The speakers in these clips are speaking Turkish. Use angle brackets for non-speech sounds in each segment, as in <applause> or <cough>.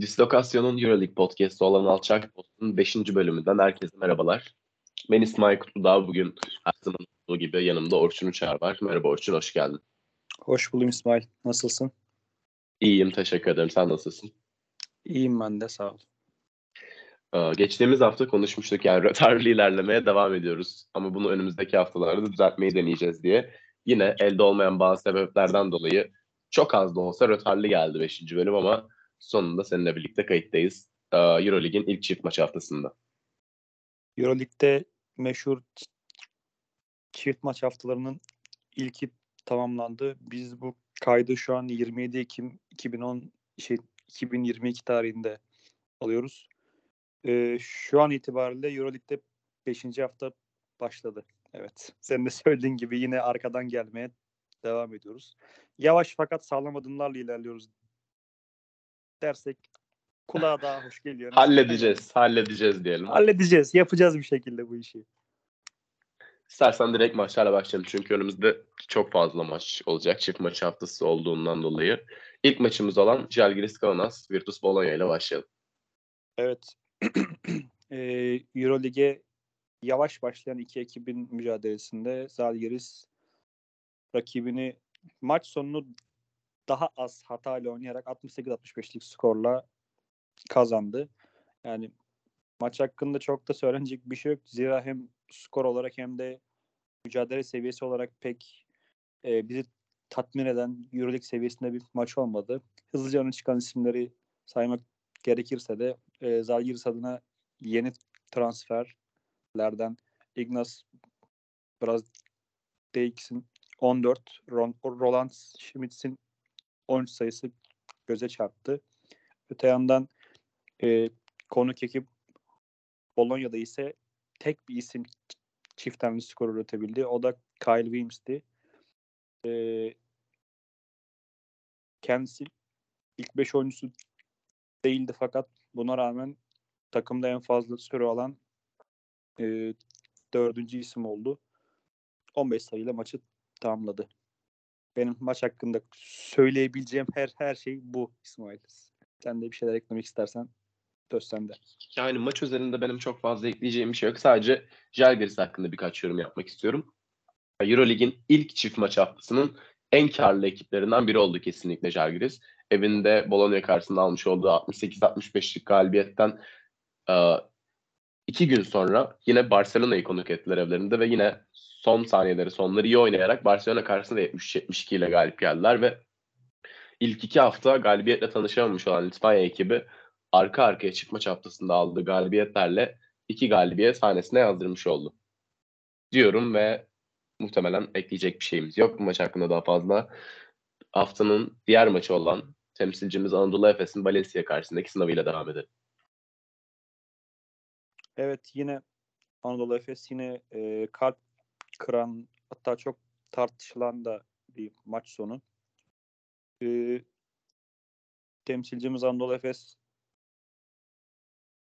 Dislokasyon'un Euroleague podcast'ı olan Alçak Post'un 5. bölümünden herkese merhabalar. Ben İsmail Kutludağ. Bugün her zaman olduğu gibi yanımda Orçun Uçar var. Merhaba Orçun, hoş geldin. Hoş buldum İsmail. Nasılsın? İyiyim, teşekkür ederim. Sen nasılsın? İyiyim ben de, sağ ol. Ee, geçtiğimiz hafta konuşmuştuk yani rötarlı ilerlemeye devam ediyoruz. Ama bunu önümüzdeki haftalarda düzeltmeyi deneyeceğiz diye. Yine elde olmayan bazı sebeplerden dolayı çok az da olsa rötarlı geldi 5. bölüm ama sonunda seninle birlikte kayıttayız. Eurolig'in ilk çift maç haftasında. Euroleague'de meşhur çift maç haftalarının ilki tamamlandı. Biz bu kaydı şu an 27 Ekim 2010 şey 2022 tarihinde alıyoruz. Ee, şu an itibariyle Euroleague'de 5. hafta başladı. Evet. Senin de <laughs> söylediğin gibi yine arkadan gelmeye devam ediyoruz. Yavaş fakat sağlam adımlarla ilerliyoruz dersek kulağa daha hoş geliyor. halledeceğiz, halledeceğiz diyelim. Halledeceğiz, yapacağız bir şekilde bu işi. İstersen direkt maçlarla başlayalım. Çünkü önümüzde çok fazla maç olacak. Çift maç haftası olduğundan dolayı. İlk maçımız olan Žalgiris Kaunas Virtus Bologna ile başlayalım. Evet. <clears throat> e, Eurolig'e yavaş başlayan iki ekibin mücadelesinde Žalgiris rakibini maç sonunu daha az hatayla oynayarak 68-65'lik skorla kazandı. Yani maç hakkında çok da söylenecek bir şey yok. Zira hem skor olarak hem de mücadele seviyesi olarak pek e, bizi tatmin eden Euroleague seviyesinde bir maç olmadı. Hızlıca öne çıkan isimleri saymak gerekirse de e, Zalgiris adına yeni transferlerden Ignas Brazdeikis'in 14, Roland Schmitz'in 13 sayısı göze çarptı. Öte yandan e, konuk ekip Bolonya'da ise tek bir isim çift tane skor üretebildi. O da Kyle Williams'ti. E, kendisi ilk 5 oyuncusu değildi fakat buna rağmen takımda en fazla süre alan e, dördüncü isim oldu. 15 sayıyla maçı tamamladı. Benim maç hakkında söyleyebileceğim her her şey bu İsmail. Sen de bir şeyler eklemek istersen söz sende. Yani maç üzerinde benim çok fazla ekleyeceğim bir şey yok. Sadece Žalgiris hakkında birkaç yorum yapmak istiyorum. Eurolig'in ilk çift maç haftasının en karlı ekiplerinden biri oldu kesinlikle Žalgiris. Evinde Bologna karşısında almış olduğu 68-65'lik galibiyetten iki gün sonra yine Barcelona'yı konuk ettiler evlerinde ve yine son saniyeleri sonları iyi oynayarak Barcelona karşısında 70-72 ile galip geldiler ve ilk iki hafta galibiyetle tanışamamış olan Litvanya ekibi arka arkaya çıkma haftasında aldığı galibiyetlerle iki galibiyet sahnesine yazdırmış oldu. Diyorum ve muhtemelen ekleyecek bir şeyimiz yok. Bu maç hakkında daha fazla. Haftanın diğer maçı olan temsilcimiz Anadolu Efes'in Valencia karşısındaki sınavıyla devam edelim. Evet yine Anadolu Efes yine e, kalp kıran hatta çok tartışılan da bir maç sonu. E, temsilcimiz Anadolu Efes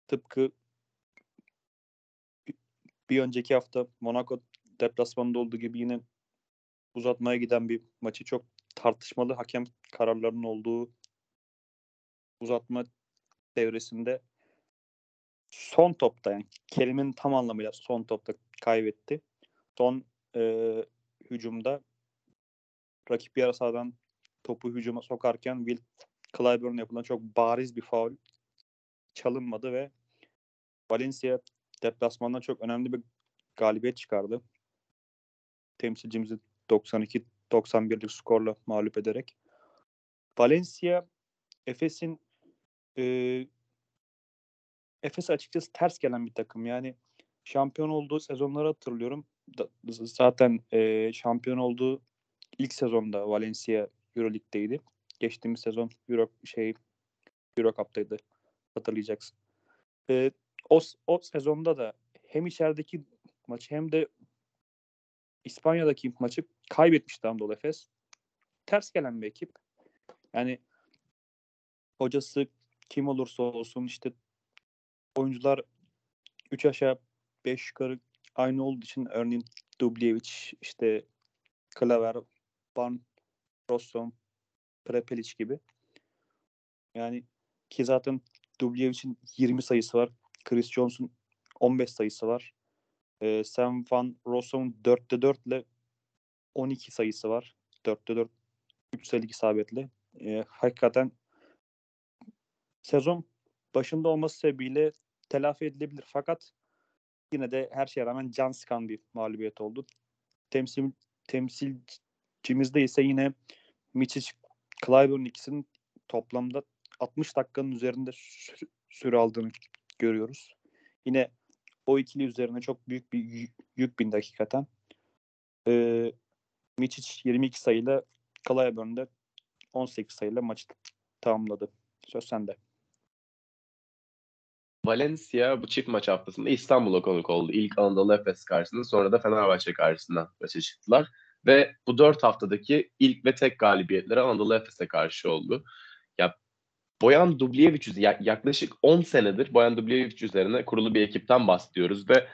tıpkı bir önceki hafta Monaco deplasmanında olduğu gibi yine uzatmaya giden bir maçı çok tartışmalı hakem kararlarının olduğu uzatma devresinde son topta yani kelimenin tam anlamıyla son topta kaybetti. Son e, hücumda rakip yarı sahadan topu hücuma sokarken Will Clyburn yapılan çok bariz bir faul çalınmadı ve Valencia deplasmandan çok önemli bir galibiyet çıkardı. Temsilcimizi 92-91'lik skorla mağlup ederek. Valencia Efes'in e, Efes açıkçası ters gelen bir takım. Yani şampiyon olduğu sezonları hatırlıyorum. zaten e, şampiyon olduğu ilk sezonda Valencia Euroleague'deydi. Geçtiğimiz sezon Euro şey Euro Cup'taydı. Hatırlayacaksın. E, o, o sezonda da hem içerideki maçı hem de İspanya'daki maçı kaybetmişti Anadolu Efes. Ters gelen bir ekip. Yani hocası kim olursa olsun işte oyuncular 3 aşağı 5 yukarı aynı olduğu için örneğin Dubljevic, işte Klaver, Van Rosson, Prepelic gibi. Yani Ki zaten Dubljevich'in 20 sayısı var. Chris Jones'un 15 sayısı var. Ee, Sam Van Rossum'un 4'te 4 ile 12 sayısı var. 4'te 4 3 sayılık isabetle. Ee, hakikaten sezon başında olması sebebiyle telafi edilebilir. Fakat yine de her şeye rağmen can sıkan bir mağlubiyet oldu. Temsil temsilcimizde ise yine Miçic Clyburn ikisinin toplamda 60 dakikanın üzerinde süre aldığını görüyoruz. Yine o ikili üzerine çok büyük bir yük bindi hakikaten. Ee, Miçic 22 sayıyla Clyburn de 18 sayıyla maçı tamamladı. Söz sende. Valencia bu çift maç haftasında İstanbul'a konuk oldu. İlk Anadolu Efes karşısında sonra da Fenerbahçe karşısında maça çıktılar. Ve bu dört haftadaki ilk ve tek galibiyetleri Anadolu Efes'e karşı oldu. Ya Boyan Dubljevic yaklaşık 10 senedir Boyan Dubljevic üzerine kurulu bir ekipten bahsediyoruz ve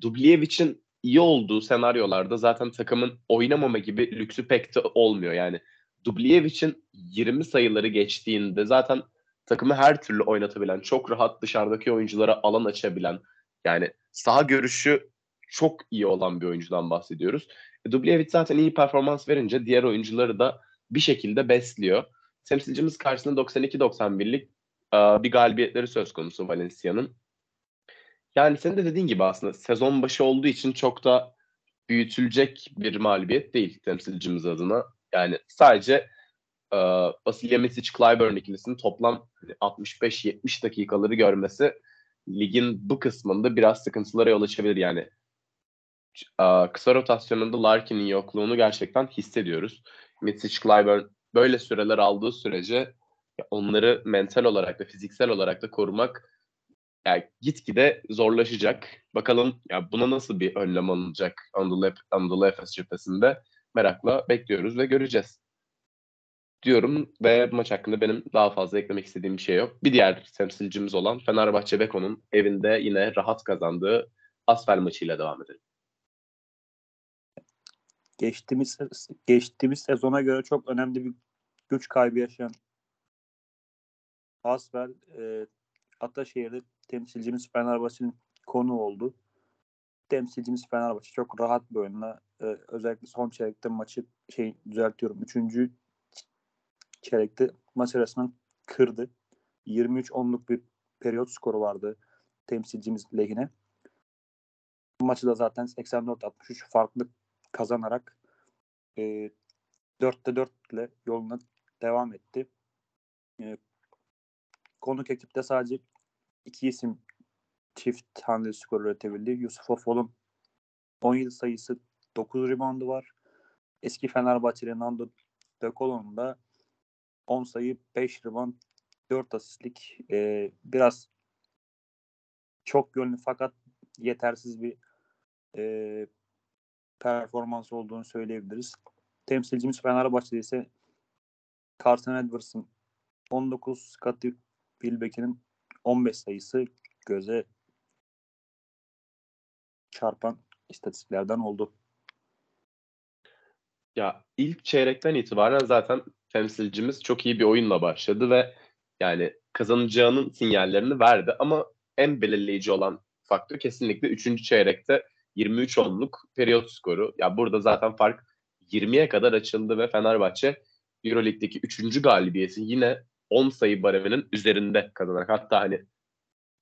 Dubljević'in iyi olduğu senaryolarda zaten takımın oynamama gibi lüksü pek de olmuyor. Yani Dubljević'in 20 sayıları geçtiğinde zaten takımı her türlü oynatabilen, çok rahat dışarıdaki oyunculara alan açabilen, yani saha görüşü çok iyi olan bir oyuncudan bahsediyoruz. E, Dubljevic zaten iyi performans verince diğer oyuncuları da bir şekilde besliyor. Temsilcimiz karşısında 92-91'lik e, bir galibiyetleri söz konusu Valencia'nın. Yani senin de dediğin gibi aslında sezon başı olduğu için çok da büyütülecek bir mağlubiyet değil temsilcimiz adına. Yani sadece e, Vasilya Misic Clyburn ikilisinin toplam 65-70 hani, dakikaları görmesi ligin bu kısmında biraz sıkıntılara yol açabilir yani. E, kısa rotasyonunda Larkin'in yokluğunu gerçekten hissediyoruz. Misic Clyburn böyle süreler aldığı sürece onları mental olarak da fiziksel olarak da korumak yani gitgide zorlaşacak. Bakalım ya buna nasıl bir önlem alınacak Anadolu, Anadolu Efes cephesinde merakla bekliyoruz ve göreceğiz diyorum ve maç hakkında benim daha fazla eklemek istediğim bir şey yok. Bir diğer temsilcimiz olan Fenerbahçe Beko'nun evinde yine rahat kazandığı Asfel maçıyla devam edelim. Geçtiğimiz geçtiğimiz sezona göre çok önemli bir güç kaybı yaşayan Asfel e, Ataşehir'de temsilcimiz Fenerbahçe'nin konu oldu. Temsilcimiz Fenerbahçe çok rahat bir oyunla e, özellikle son çeyrekte maçı şey düzeltiyorum. Üçüncü çeyrekte maç resmen kırdı. 23-10'luk bir periyot skoru vardı temsilcimiz lehine. Maçı da zaten 84-63 farklı kazanarak e, 4'te 4 ile yoluna devam etti. E, konuk ekipte sadece iki isim çift haneli skor üretebildi. Yusuf Afol'un 17 sayısı 9 reboundu var. Eski Fenerbahçeli Nando De da 10 sayı, 5 rebound, 4 asistlik e, biraz çok yönlü fakat yetersiz bir e, performans olduğunu söyleyebiliriz. Temsilcimiz Fenerbahçe'de ise Carson Edwards'ın 19, Scottie Wilbeck'in 15 sayısı göze çarpan istatistiklerden oldu. Ya ilk çeyrekten itibaren zaten temsilcimiz çok iyi bir oyunla başladı ve yani kazanacağının sinyallerini verdi ama en belirleyici olan faktör kesinlikle 3. çeyrekte 23 onluk periyot skoru. Ya burada zaten fark 20'ye kadar açıldı ve Fenerbahçe Euroleague'deki 3. galibiyeti yine 10 sayı bareminin üzerinde kazanarak hatta hani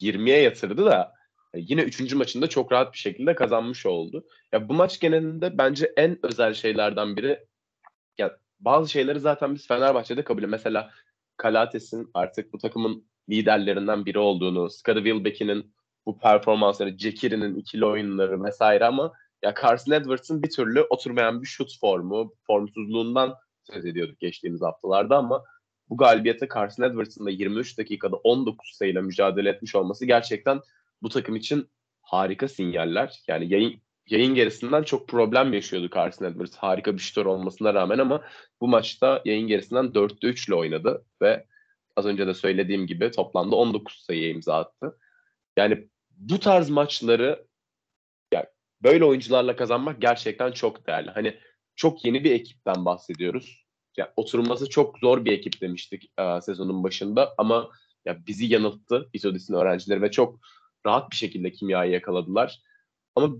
20'ye yatırdı da yine 3. maçında çok rahat bir şekilde kazanmış oldu. Ya bu maç genelinde bence en özel şeylerden biri ya bazı şeyleri zaten biz Fenerbahçe'de kabul ediyoruz. Mesela Kalates'in artık bu takımın liderlerinden biri olduğunu, Scottie Wilbeck'in bu performansları, Cekiri'nin ikili oyunları vesaire ama ya Carson Edwards'ın bir türlü oturmayan bir şut formu, formsuzluğundan söz ediyorduk geçtiğimiz haftalarda ama bu galibiyete Carson Edwards'ın da 23 dakikada 19 sayıyla mücadele etmiş olması gerçekten bu takım için harika sinyaller. Yani yayın yayın gerisinden çok problem yaşıyordu Carson Edwards. Harika bir şutör olmasına rağmen ama bu maçta yayın gerisinden 4'te 3 ile oynadı ve az önce de söylediğim gibi toplamda 19 sayı imza attı. Yani bu tarz maçları yani böyle oyuncularla kazanmak gerçekten çok değerli. Hani çok yeni bir ekipten bahsediyoruz. Yani oturması çok zor bir ekip demiştik e, sezonun başında ama ya bizi yanılttı İzodis'in öğrencileri ve çok rahat bir şekilde kimyayı yakaladılar. Ama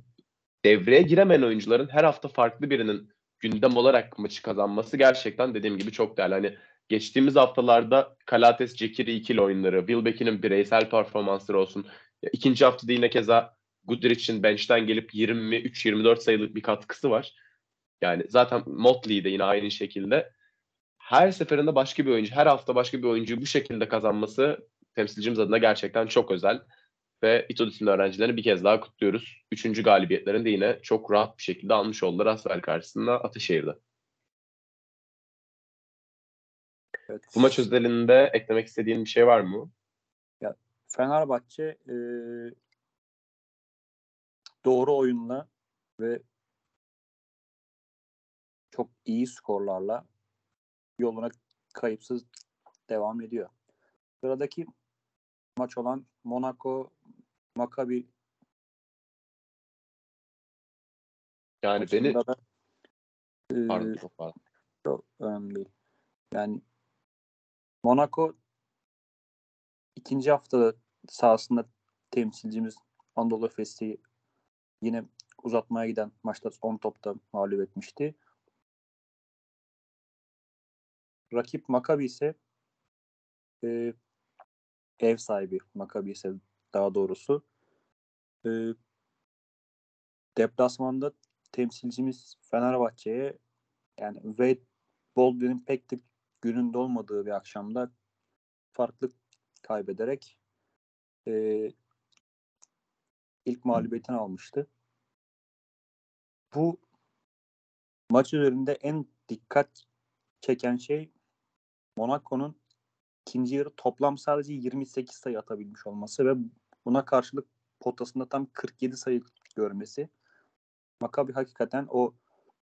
devreye giremeyen oyuncuların her hafta farklı birinin gündem olarak maçı kazanması gerçekten dediğim gibi çok değerli. Hani geçtiğimiz haftalarda Kalates Cekiri ikili oyunları, Wilbeck'in bireysel performansları olsun. İkinci haftada yine keza Goodrich'in bench'ten gelip 23-24 sayılık bir katkısı var. Yani zaten Motley de yine aynı şekilde. Her seferinde başka bir oyuncu, her hafta başka bir oyuncuyu bu şekilde kazanması temsilcimiz adına gerçekten çok özel. Ve İTODİS'in öğrencilerini bir kez daha kutluyoruz. Üçüncü galibiyetlerini de yine çok rahat bir şekilde almış oldular Asfer karşısında Ataşehir'de. Evet. Bu maç özelinde eklemek istediğin bir şey var mı? Ya, Fenerbahçe e, doğru oyunla ve çok iyi skorlarla yoluna kayıpsız devam ediyor. Sıradaki maç olan Monaco Maccabi yani beni da, e, pardon çok pardon. Çok önemli değil. Yani Monaco ikinci haftada sahasında temsilcimiz Anadolu Efes'i yine uzatmaya giden maçta 10 topta mağlup etmişti. Rakip Maccabi ise e, ev sahibi Maccabi ise daha doğrusu e, deplasmanda temsilcimiz Fenerbahçe'ye yani Wade Baldwin'in pek de gününde olmadığı bir akşamda farklı kaybederek e, ilk mağlubiyetini almıştı. Bu maç üzerinde en dikkat çeken şey Monaco'nun ikinci yarı toplam sadece 28 sayı atabilmiş olması ve buna karşılık potasında tam 47 sayı görmesi. Maccabi hakikaten o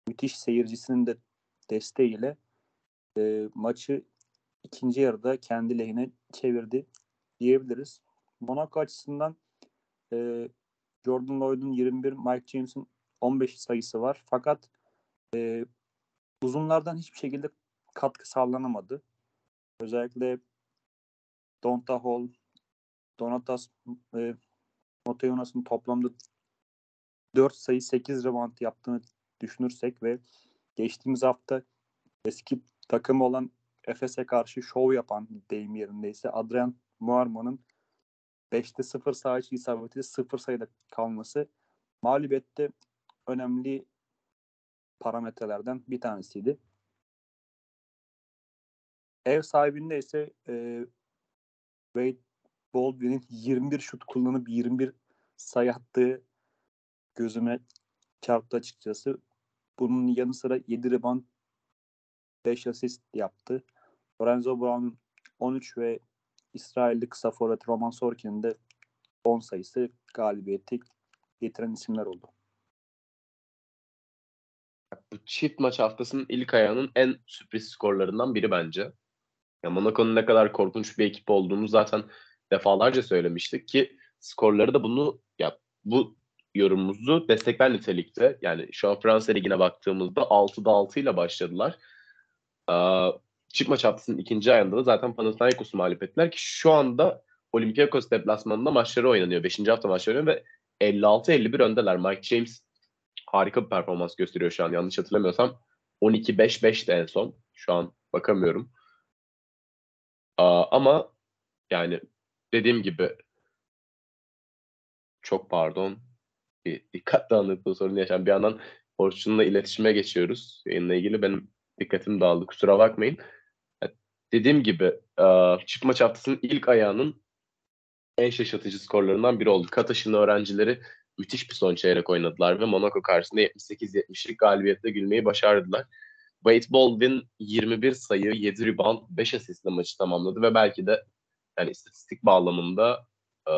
müthiş seyircisinin de desteğiyle e, maçı ikinci yarıda kendi lehine çevirdi diyebiliriz. Monaco açısından e, Jordan Lloyd'un 21, Mike James'in 15 sayısı var. Fakat e, uzunlardan hiçbir şekilde katkı sağlanamadı. Özellikle Donta Hall, Donatas ve Moteonas'ın toplamda 4 sayı 8 rebound yaptığını düşünürsek ve geçtiğimiz hafta eski takımı olan Efes'e karşı şov yapan deyim yerindeyse Adrian Muarman'ın 5'te 0 sağ içi isabeti 0 sayıda kalması mağlubiyette önemli parametrelerden bir tanesiydi. Ev sahibinde ise e, Wade Baldwin'in 21 şut kullanıp 21 sayı attığı gözüme çarptı açıkçası. Bunun yanı sıra 7 rebound 5 asist yaptı. Lorenzo Brown'un 13 ve İsrailli kısa forvet Roman Sorkin'in de 10 sayısı galibiyeti getiren isimler oldu. Bu çift maç haftasının ilk ayağının en sürpriz skorlarından biri bence. Ya Monaco'nun ne kadar korkunç bir ekip olduğunu zaten defalarca söylemiştik ki skorları da bunu ya bu yorumumuzu destekler nitelikte. Yani şu an Fransa Ligi'ne baktığımızda 6'da 6 ile başladılar. Ee, çift maç haftasının ikinci ayında da zaten Panathinaikos'u mağlup ettiler ki şu anda Olympiakos deplasmanında maçları oynanıyor. Beşinci hafta maçları oynanıyor ve 56-51 öndeler. Mike James harika bir performans gösteriyor şu an. Yanlış hatırlamıyorsam 12-5-5 de en son. Şu an bakamıyorum. Aa, ama yani dediğim gibi çok pardon bir dikkat dağınıklığı sorunu yaşayan bir yandan Orçun'la iletişime geçiyoruz. Yayınla ilgili benim dikkatim dağıldı. Kusura bakmayın. Dediğim gibi çift maç haftasının ilk ayağının en şaşırtıcı skorlarından biri oldu. Kataş'ın öğrencileri müthiş bir son çeyrek oynadılar ve Monaco karşısında 78-70'lik galibiyetle gülmeyi başardılar. Wade Baldwin 21 sayı, 7 rebound, 5 asistle maçı tamamladı ve belki de yani istatistik bağlamında e,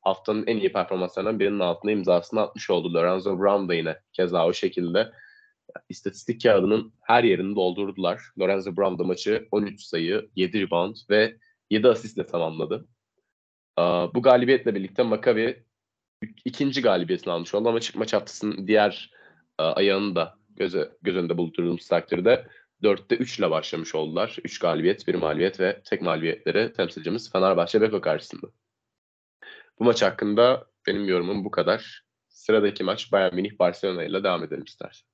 haftanın en iyi performanslarından birinin altına imzasını atmış oldu. Lorenzo Brown da yine keza o şekilde istatistik kağıdının her yerini doldurdular. Lorenzo Brown da maçı 13 sayı, 7 rebound ve 7 asistle tamamladı. E, bu galibiyetle birlikte Maccabi ikinci galibiyetini almış oldu ama çıkma haftasının diğer e, ayağını da göze, göz önünde bulundurduğumuz takdirde 4'te 3 ile başlamış oldular. 3 galibiyet, 1 mağlubiyet ve tek mağlubiyetleri temsilcimiz Fenerbahçe Beko karşısında. Bu maç hakkında benim yorumum bu kadar. Sıradaki maç Bayern Münih Barcelona ile devam edelim istersen.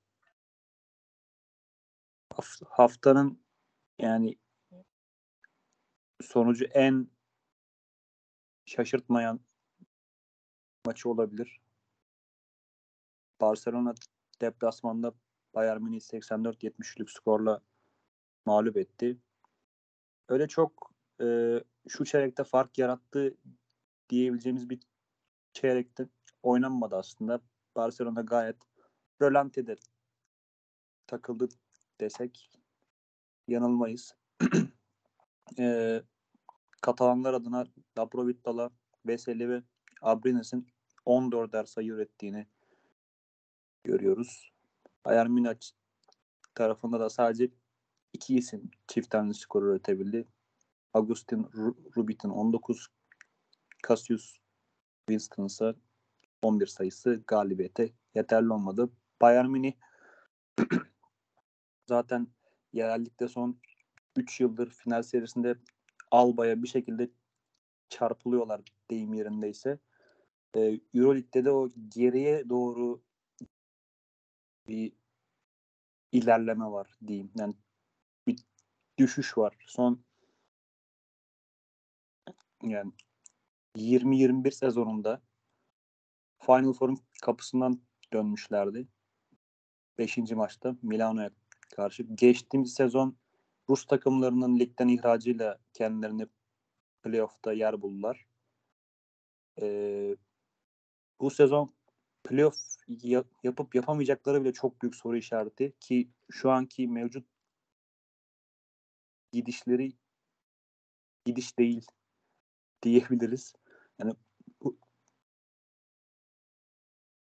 Haftanın yani sonucu en şaşırtmayan maçı olabilir. Barcelona deplasmanda Bayern Münih 84-73'lük skorla mağlup etti. Öyle çok e, şu çeyrekte fark yarattı diyebileceğimiz bir çeyrekte oynanmadı aslında. Barcelona gayet rölantide takıldı desek yanılmayız. <clears throat> e, Katalanlar adına Dabrovita'la Veseli ve Abrines'in 14'er sayı ürettiğini görüyoruz. Bayern Münih tarafında da sadece iki isim çift tane skor üretebildi. Agustin Rubit'in 19, Cassius Winston ise 11 sayısı galibiyete yeterli olmadı. Bayern Münih <clears throat> zaten yerellikte son 3 yıldır final serisinde Alba'ya bir şekilde çarpılıyorlar deyim yerindeyse. Ee, Euroleague'de de o geriye doğru bir ilerleme var diyeyim. Yani bir düşüş var. Son yani 20-21 sezonunda Final Four'un kapısından dönmüşlerdi. Beşinci maçta Milano'ya karşı. Geçtiğimiz sezon Rus takımlarının ligden ihracıyla kendilerini playoff'ta yer buldular. Ee, bu sezon playoff yapıp yapamayacakları bile çok büyük soru işareti ki şu anki mevcut gidişleri gidiş değil diyebiliriz. Yani bu,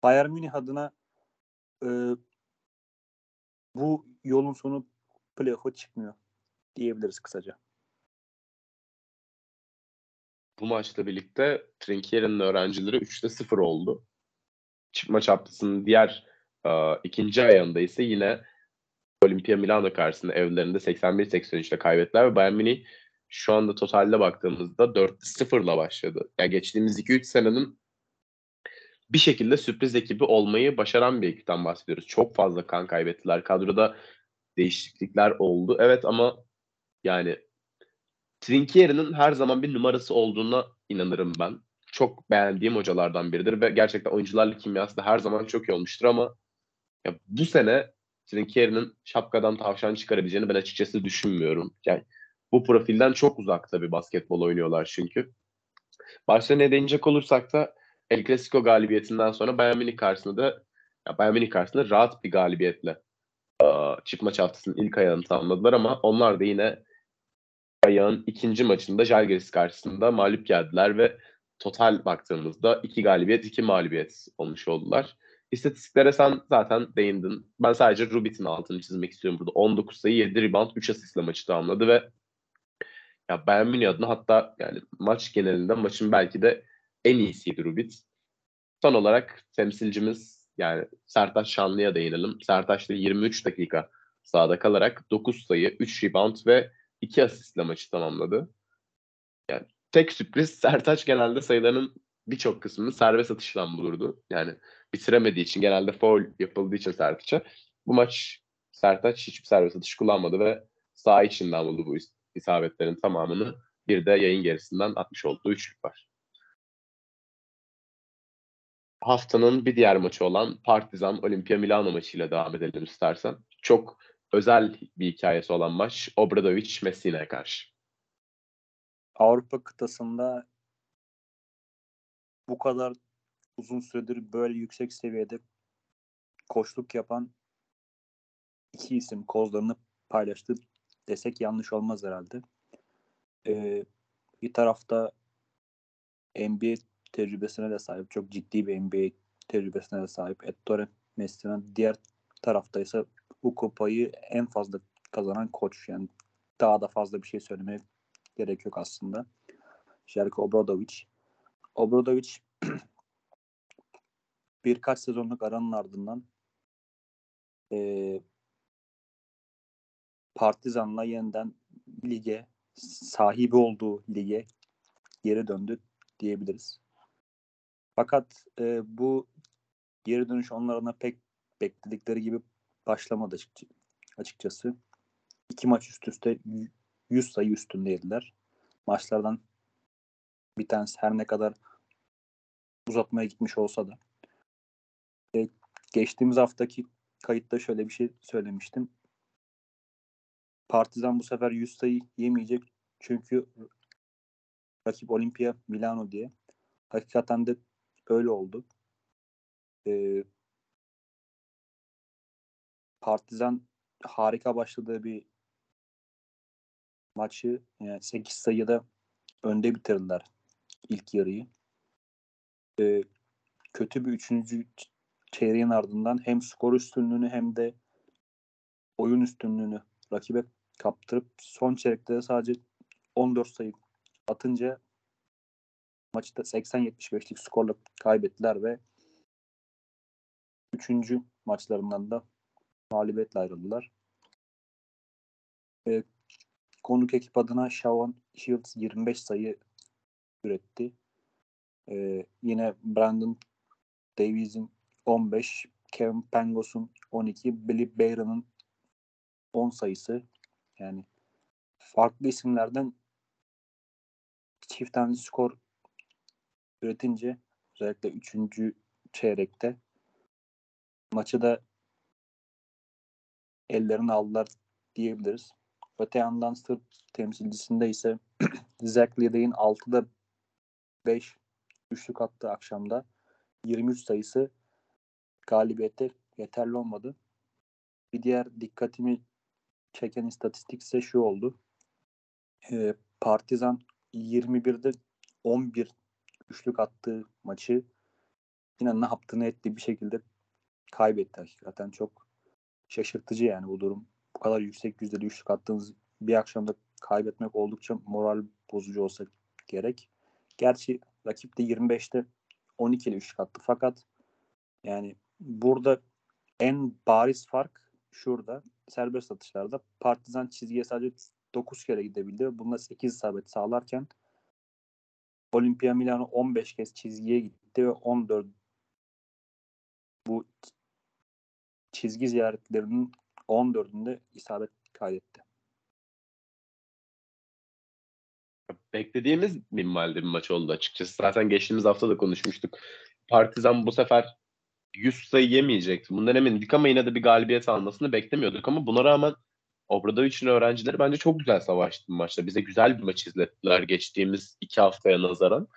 Bayern Münih adına e, bu yolun sonu playoff'a çıkmıyor diyebiliriz kısaca. Bu maçla birlikte Trinkier'in öğrencileri 3'te 0 oldu. Çıkma çaptasının diğer e, ikinci ayağında ise yine Olimpia Milano karşısında evlerinde 81-83 ile kaybettiler ve Bayern Münih şu anda totalde baktığımızda 4'te 0 ile başladı. Yani geçtiğimiz 2-3 senenin bir şekilde sürpriz ekibi olmayı başaran bir ekipten bahsediyoruz. Çok fazla kan kaybettiler. Kadroda değişiklikler oldu. Evet ama yani Trinkieri'nin her zaman bir numarası olduğuna inanırım ben. Çok beğendiğim hocalardan biridir ve gerçekten oyuncularla kimyası da her zaman çok iyi olmuştur ama ya bu sene Trinkieri'nin şapkadan tavşan çıkarabileceğini ben açıkçası düşünmüyorum. Yani bu profilden çok uzakta bir basketbol oynuyorlar çünkü. Barcelona'ya değinecek olursak da El Clasico galibiyetinden sonra Bayern Münih karşısında da ya Bayern Münih karşısında rahat bir galibiyetle çift maç haftasının ilk ayağını tamamladılar ama onlar da yine ayağın ikinci maçında Jalgiris karşısında mağlup geldiler ve total baktığımızda iki galibiyet, iki mağlubiyet olmuş oldular. İstatistiklere sen zaten değindin. Ben sadece Rubit'in altını çizmek istiyorum burada. 19 sayı, 7 rebound, 3 asistle maçı tamamladı ve ya Bayern Münih adına hatta yani maç genelinde maçın belki de en iyisiydi Rubit. Son olarak temsilcimiz yani Sertaç Şanlı'ya değinelim. Sertaç da 23 dakika sahada kalarak 9 sayı, 3 rebound ve 2 asistle maçı tamamladı. Tek sürpriz <laughs> Sertaç genelde sayılarının birçok kısmını serbest atıştan bulurdu. Yani bitiremediği için genelde foul yapıldığı için Sertaç'a. Bu maç Sertaç hiçbir serbest atış kullanmadı ve sağ içinden buldu bu isabetlerin tamamını. Bir de yayın gerisinden atmış olduğu üçlük var. Haftanın bir diğer maçı olan Partizan Olimpia Milano maçıyla devam edelim istersen. Çok özel bir hikayesi olan maç Obradovic Messina'ya karşı. Avrupa kıtasında bu kadar uzun süredir böyle yüksek seviyede koçluk yapan iki isim kozlarını paylaştı desek yanlış olmaz herhalde. Ee, bir tarafta NBA tecrübesine de sahip. Çok ciddi bir NBA tecrübesine de sahip. Ettore Messina. Diğer tarafta ise bu kupayı en fazla kazanan koç. Yani daha da fazla bir şey söylemeye gerek yok aslında. Jelko Obradovic. Obradovic <clears throat> birkaç sezonluk aranın ardından e, Partizan'la yeniden lige sahibi olduğu lige geri döndü diyebiliriz. Fakat e, bu geri dönüş onlarına pek bekledikleri gibi başlamadı açıkçası. İki maç üst üste 100 sayı üstündeydiler. Maçlardan bir tanesi her ne kadar uzatmaya gitmiş olsa da. E, geçtiğimiz haftaki kayıtta şöyle bir şey söylemiştim. Partizan bu sefer 100 sayı yemeyecek. Çünkü rakip Olimpia Milano diye. Hakikaten de öyle oldu. Ee, Partizan harika başladığı bir maçı yani 8 sayıda önde bitirdiler ilk yarıyı. Ee, kötü bir üçüncü çeyreğin ardından hem skor üstünlüğünü hem de oyun üstünlüğünü rakibe kaptırıp son çeyrekte sadece 14 sayı atınca maçı da 80-75'lik skorla kaybettiler ve 3. maçlarından da mağlubiyetle ayrıldılar. E, konuk ekip adına Shawn Shields 25 sayı üretti. E, yine Brandon Davies'in 15, Kevin Pangos'un 12, Billy Bayron'un 10 sayısı. Yani farklı isimlerden çift tane skor üretince özellikle 3. çeyrekte maçı da ellerine aldılar diyebiliriz. Öte yandan Sırp temsilcisinde ise Zach Lidey'in 6'da 5 üçlük attığı akşamda 23 sayısı galibiyete yeterli olmadı. Bir diğer dikkatimi çeken istatistik ise şu oldu. E, Partizan 21'de 11 üçlük attığı maçı yine ne yaptığını etti bir şekilde kaybetti hakikaten çok şaşırtıcı yani bu durum. Kadar yüksek yüzdeli üçlük attığınız bir akşamda kaybetmek oldukça moral bozucu olsa gerek. Gerçi rakip de 25'te 12 ile üçlük attı fakat yani burada en bariz fark şurada serbest atışlarda Partizan çizgiye sadece 9 kere gidebildi. Bunda 8 isabet sağlarken Olimpia Milano 15 kez çizgiye gitti ve 14 bu çizgi ziyaretlerinin 14'ünde isabet kaydetti. Beklediğimiz minvalde bir maç oldu açıkçası. Zaten geçtiğimiz hafta da konuşmuştuk. Partizan bu sefer 100 sayı yemeyecekti. Bundan emindik ama yine de bir galibiyet almasını beklemiyorduk. Ama buna rağmen Obradovic'in öğrencileri bence çok güzel savaştı bu maçta. Bize güzel bir maç izlettiler geçtiğimiz iki haftaya nazaran.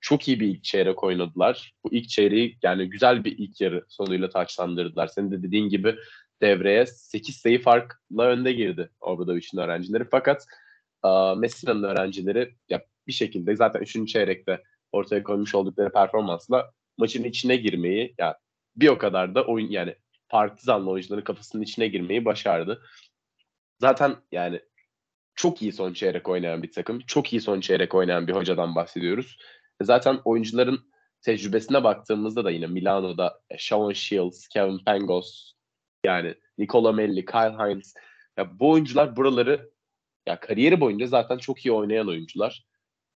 Çok iyi bir ilk çeyrek oynadılar. Bu ilk çeyreği yani güzel bir ilk yarı sonuyla taçlandırdılar. Senin de dediğin gibi devreye 8 sayı farkla önde girdi Obradovic'in öğrencileri. Fakat uh, Messina'nın öğrencileri ya bir şekilde zaten 3. çeyrekte ortaya koymuş oldukları performansla maçın içine girmeyi ya bir o kadar da oyun yani Partizanlı oyuncuların kafasının içine girmeyi başardı. Zaten yani çok iyi son çeyrek oynayan bir takım. Çok iyi son çeyrek oynayan bir hocadan bahsediyoruz. Zaten oyuncuların tecrübesine baktığımızda da yine Milano'da e, Shawn Shields, Kevin Pangos, yani Nicola Melli, Kyle Hines. Ya bu oyuncular buraları ya kariyeri boyunca zaten çok iyi oynayan oyuncular.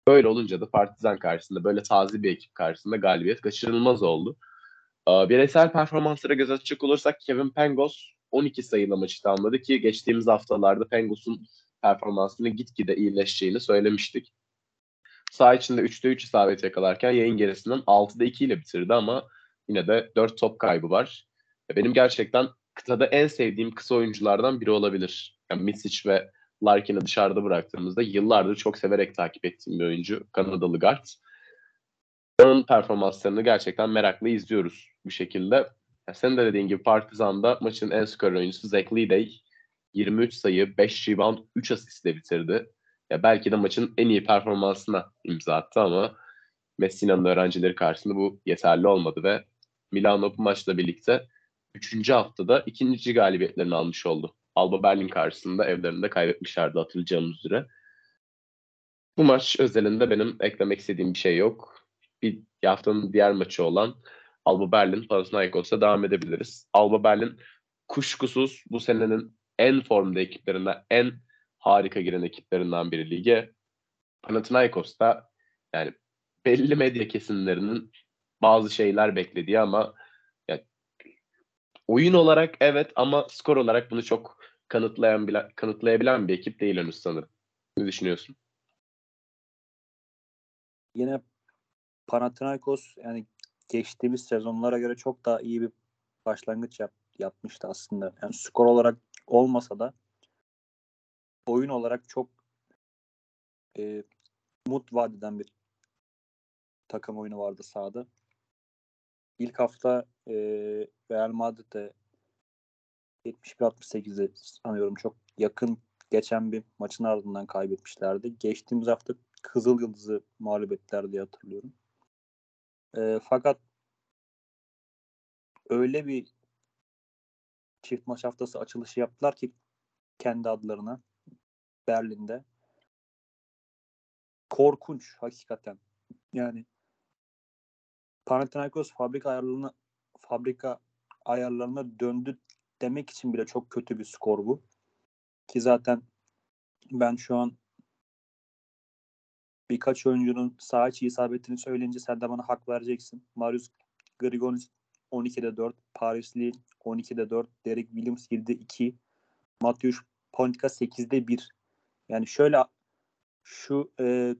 Böyle olunca da Partizan karşısında böyle taze bir ekip karşısında galibiyet kaçırılmaz oldu. Bireysel performanslara göz atacak olursak Kevin Pangos 12 sayıyla maçı tamamladı ki geçtiğimiz haftalarda Pengos'un performansının gitgide iyileşeceğini söylemiştik. Sağ içinde 3'te 3 isabet yakalarken yayın gerisinden 6'da 2 ile bitirdi ama yine de 4 top kaybı var. Benim gerçekten kıtada en sevdiğim kısa oyunculardan biri olabilir. Yani Misic ve Larkin'i dışarıda bıraktığımızda yıllardır çok severek takip ettiğim bir oyuncu. Kanadalı guard. Onun performanslarını gerçekten merakla izliyoruz bu şekilde. Ya sen de dediğin gibi Partizan'da maçın en skor oyuncusu Zach Leday 23 sayı, 5 rebound, 3 asistle bitirdi. Ya belki de maçın en iyi performansına imza attı ama Messina'nın öğrencileri karşısında bu yeterli olmadı ve Milano bu maçla birlikte 3. haftada ikinci galibiyetlerini almış oldu. Alba Berlin karşısında evlerinde kaybetmişlerdi hatırlayacağımız üzere. Bu maç özelinde benim eklemek istediğim bir şey yok. Bir haftanın diğer maçı olan Alba Berlin Panathinaikos'a devam edebiliriz. Alba Berlin kuşkusuz bu senenin en formda ekiplerinden, en harika giren ekiplerinden biri lige. Panathinaikos da yani belli medya kesimlerinin bazı şeyler beklediği ama oyun olarak evet ama skor olarak bunu çok kanıtlayan bile, kanıtlayabilen bir ekip değil henüz sanırım. Ne düşünüyorsun? Yine Panathinaikos yani geçtiğimiz sezonlara göre çok daha iyi bir başlangıç yap, yapmıştı aslında. Yani skor olarak olmasa da oyun olarak çok e, umut vadeden bir takım oyunu vardı sahada. İlk hafta e, Real Madrid'de 71-68'de sanıyorum çok yakın geçen bir maçın ardından kaybetmişlerdi. Geçtiğimiz hafta Kızıl Yıldız'ı mağlup ettiler diye hatırlıyorum. E, fakat öyle bir çift maç haftası açılışı yaptılar ki kendi adlarına Berlin'de. Korkunç hakikaten. Yani Panathinaikos fabrika ayarlarına fabrika ayarlarına döndü demek için bile çok kötü bir skor bu. Ki zaten ben şu an birkaç oyuncunun sağ içi isabetini söyleyince sen de bana hak vereceksin. Marius Grigonis 12'de 4, Paris Lee 12'de 4, Derek Williams 7'de 2, Matthews Pontika 8'de 1. Yani şöyle şu e,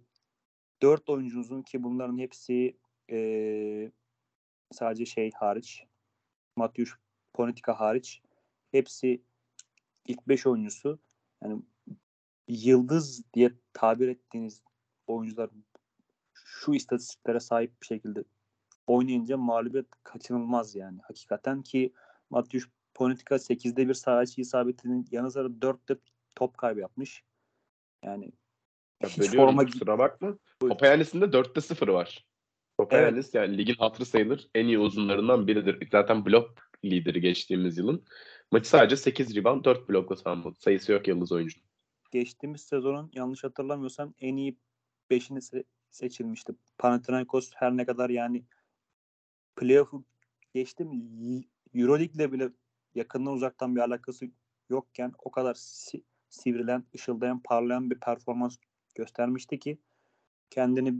4 oyuncunuzun ki bunların hepsi e, sadece şey hariç Matthews Politika hariç hepsi ilk 5 oyuncusu yani yıldız diye tabir ettiğiniz oyuncular şu istatistiklere sahip bir şekilde oynayınca mağlubiyet kaçınılmaz yani. Hakikaten ki Matthews Politika 8'de bir saha içi isabetinin yanı sıra 4'te top kaybı yapmış. Yani ya hiç forma kusura bakma. De 4'te 0 var. Topayanis evet. yani ligin hatırı sayılır en iyi uzunlarından biridir. Zaten blok lideri geçtiğimiz yılın. Maçı sadece 8 rebound 4 blokla tamamladı. Sayısı yok yıldız oyuncu. Geçtiğimiz sezonun yanlış hatırlamıyorsam en iyi 5'ini seçilmişti. Panathinaikos her ne kadar yani playoff'u geçtim Euroleague'le bile yakından uzaktan bir alakası yokken o kadar si- sivrilen, ışıldayan, parlayan bir performans göstermişti ki kendini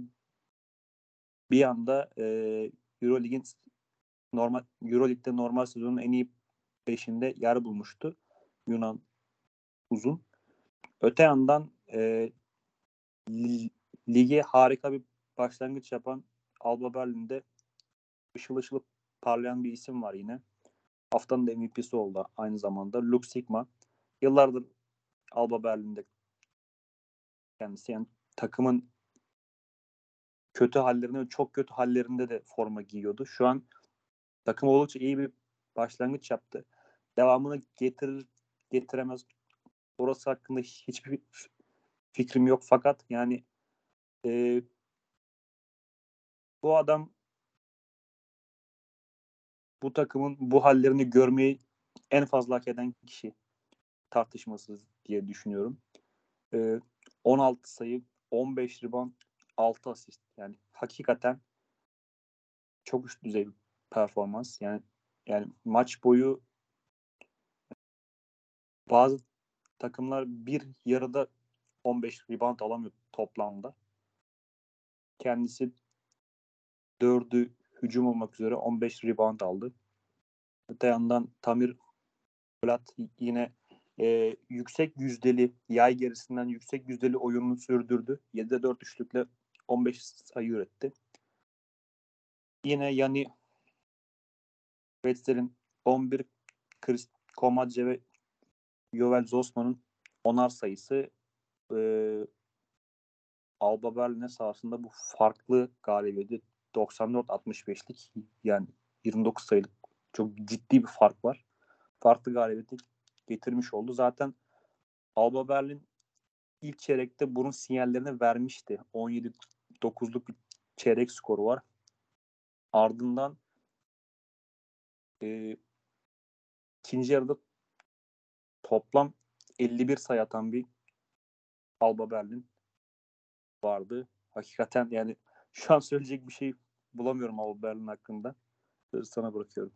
bir anda e, Euroleague'in normal Euroleague'de normal sezonun en iyi beşinde yer bulmuştu Yunan uzun. Öte yandan e, lige harika bir başlangıç yapan Alba Berlin'de ışıl ışıl parlayan bir isim var yine. Haftanın da MVP'si oldu aynı zamanda. Luke Sigma. Yıllardır Alba Berlin'de kendisi. Yani takımın kötü hallerinde çok kötü hallerinde de forma giyiyordu. Şu an takım oldukça iyi bir başlangıç yaptı. Devamını getirir getiremez. Orası hakkında hiçbir fikrim yok fakat yani e, bu adam bu takımın bu hallerini görmeyi en fazla hak eden kişi tartışmasız diye düşünüyorum. Ee, 16 sayı, 15 rebound, 6 asist. Yani hakikaten çok üst düzey bir performans. Yani yani maç boyu bazı takımlar bir yarıda 15 rebound alamıyor toplamda. Kendisi dördü hücum olmak üzere 15 rebound aldı. Öte yandan Tamir Polat yine e, yüksek yüzdeli yay gerisinden yüksek yüzdeli oyununu sürdürdü. 7'de 4 üçlükle 15 sayı üretti. Yine yani Wetzel'in 11 Chris Komadze ve Jovel Zosman'ın onar sayısı e, Alba Berlin'e sahasında bu farklı galibiyeti 94-65'lik yani 29 sayılık çok ciddi bir fark var. Farklı galibiyeti getirmiş oldu. Zaten Alba Berlin ilk çeyrekte bunun sinyallerini vermişti. 17-9'luk bir çeyrek skoru var. Ardından e, ikinci yarıda toplam 51 sayı atan bir Alba Berlin vardı. Hakikaten yani şu an söyleyecek bir şey bulamıyorum Alba Berlin hakkında. Sana bırakıyorum.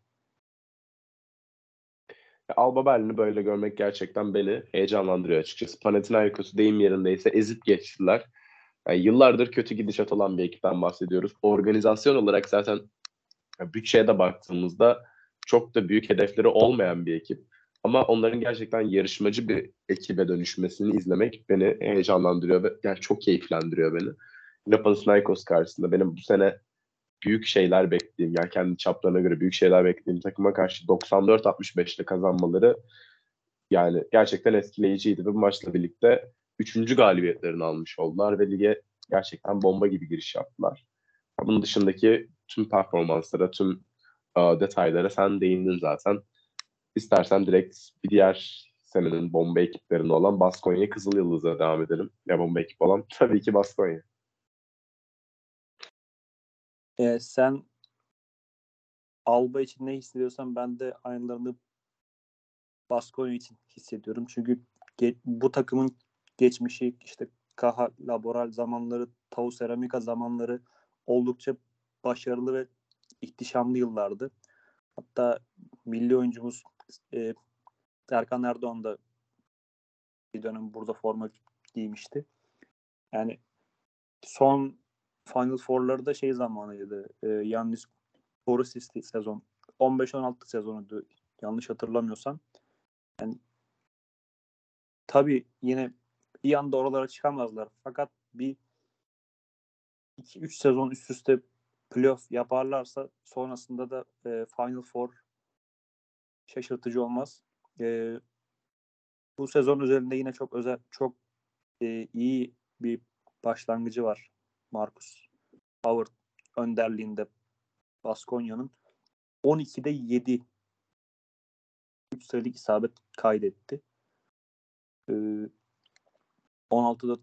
Alba Berlin'i böyle görmek gerçekten beni heyecanlandırıyor açıkçası. Panathinaikos'u deyim yerindeyse ezip geçtiler. Yani yıllardır kötü gidişat olan bir ekipten bahsediyoruz. Organizasyon olarak zaten bütçeye de baktığımızda çok da büyük hedefleri olmayan bir ekip. Ama onların gerçekten yarışmacı bir ekibe dönüşmesini izlemek beni heyecanlandırıyor ve yani çok keyiflendiriyor beni. Yine Panathinaikos karşısında benim bu sene büyük şeyler beklediğim yani kendi çaplarına göre büyük şeyler beklediğim takıma karşı 94-65'te kazanmaları yani gerçekten etkileyiciydi ve bu maçla birlikte üçüncü galibiyetlerini almış oldular ve lige gerçekten bomba gibi giriş yaptılar. Bunun dışındaki tüm performanslara, tüm uh, detaylara sen değindin zaten. İstersen direkt bir diğer senenin bomba ekiplerinde olan Baskonya Kızıl Yıldız'a devam edelim. Ya bomba ekip olan <laughs> tabii ki Baskonya. Ee, sen Alba için ne hissediyorsan ben de aynılarını Baskonya için hissediyorum. Çünkü bu takımın geçmişi işte Kaha Laboral zamanları, Tau Seramika zamanları oldukça başarılı ve ihtişamlı yıllardı. Hatta milli oyuncumuz e, Erkan Erdoğan da bir dönem burada forma giymişti. Yani son Final Four'ları da şey zamanıydı. E, Yannis Borisis'ti sezon. 15-16 sezonuydu yanlış hatırlamıyorsam. Yani tabii yine bir anda oralara çıkamazlar. Fakat bir 2-3 sezon üst üste playoff yaparlarsa sonrasında da e, Final Four şaşırtıcı olmaz. E, bu sezon üzerinde yine çok özel, çok e, iyi bir başlangıcı var Marcus Howard önderliğinde Baskonya'nın 12'de 7 3 sayılık isabet kaydetti. Ee, 16'da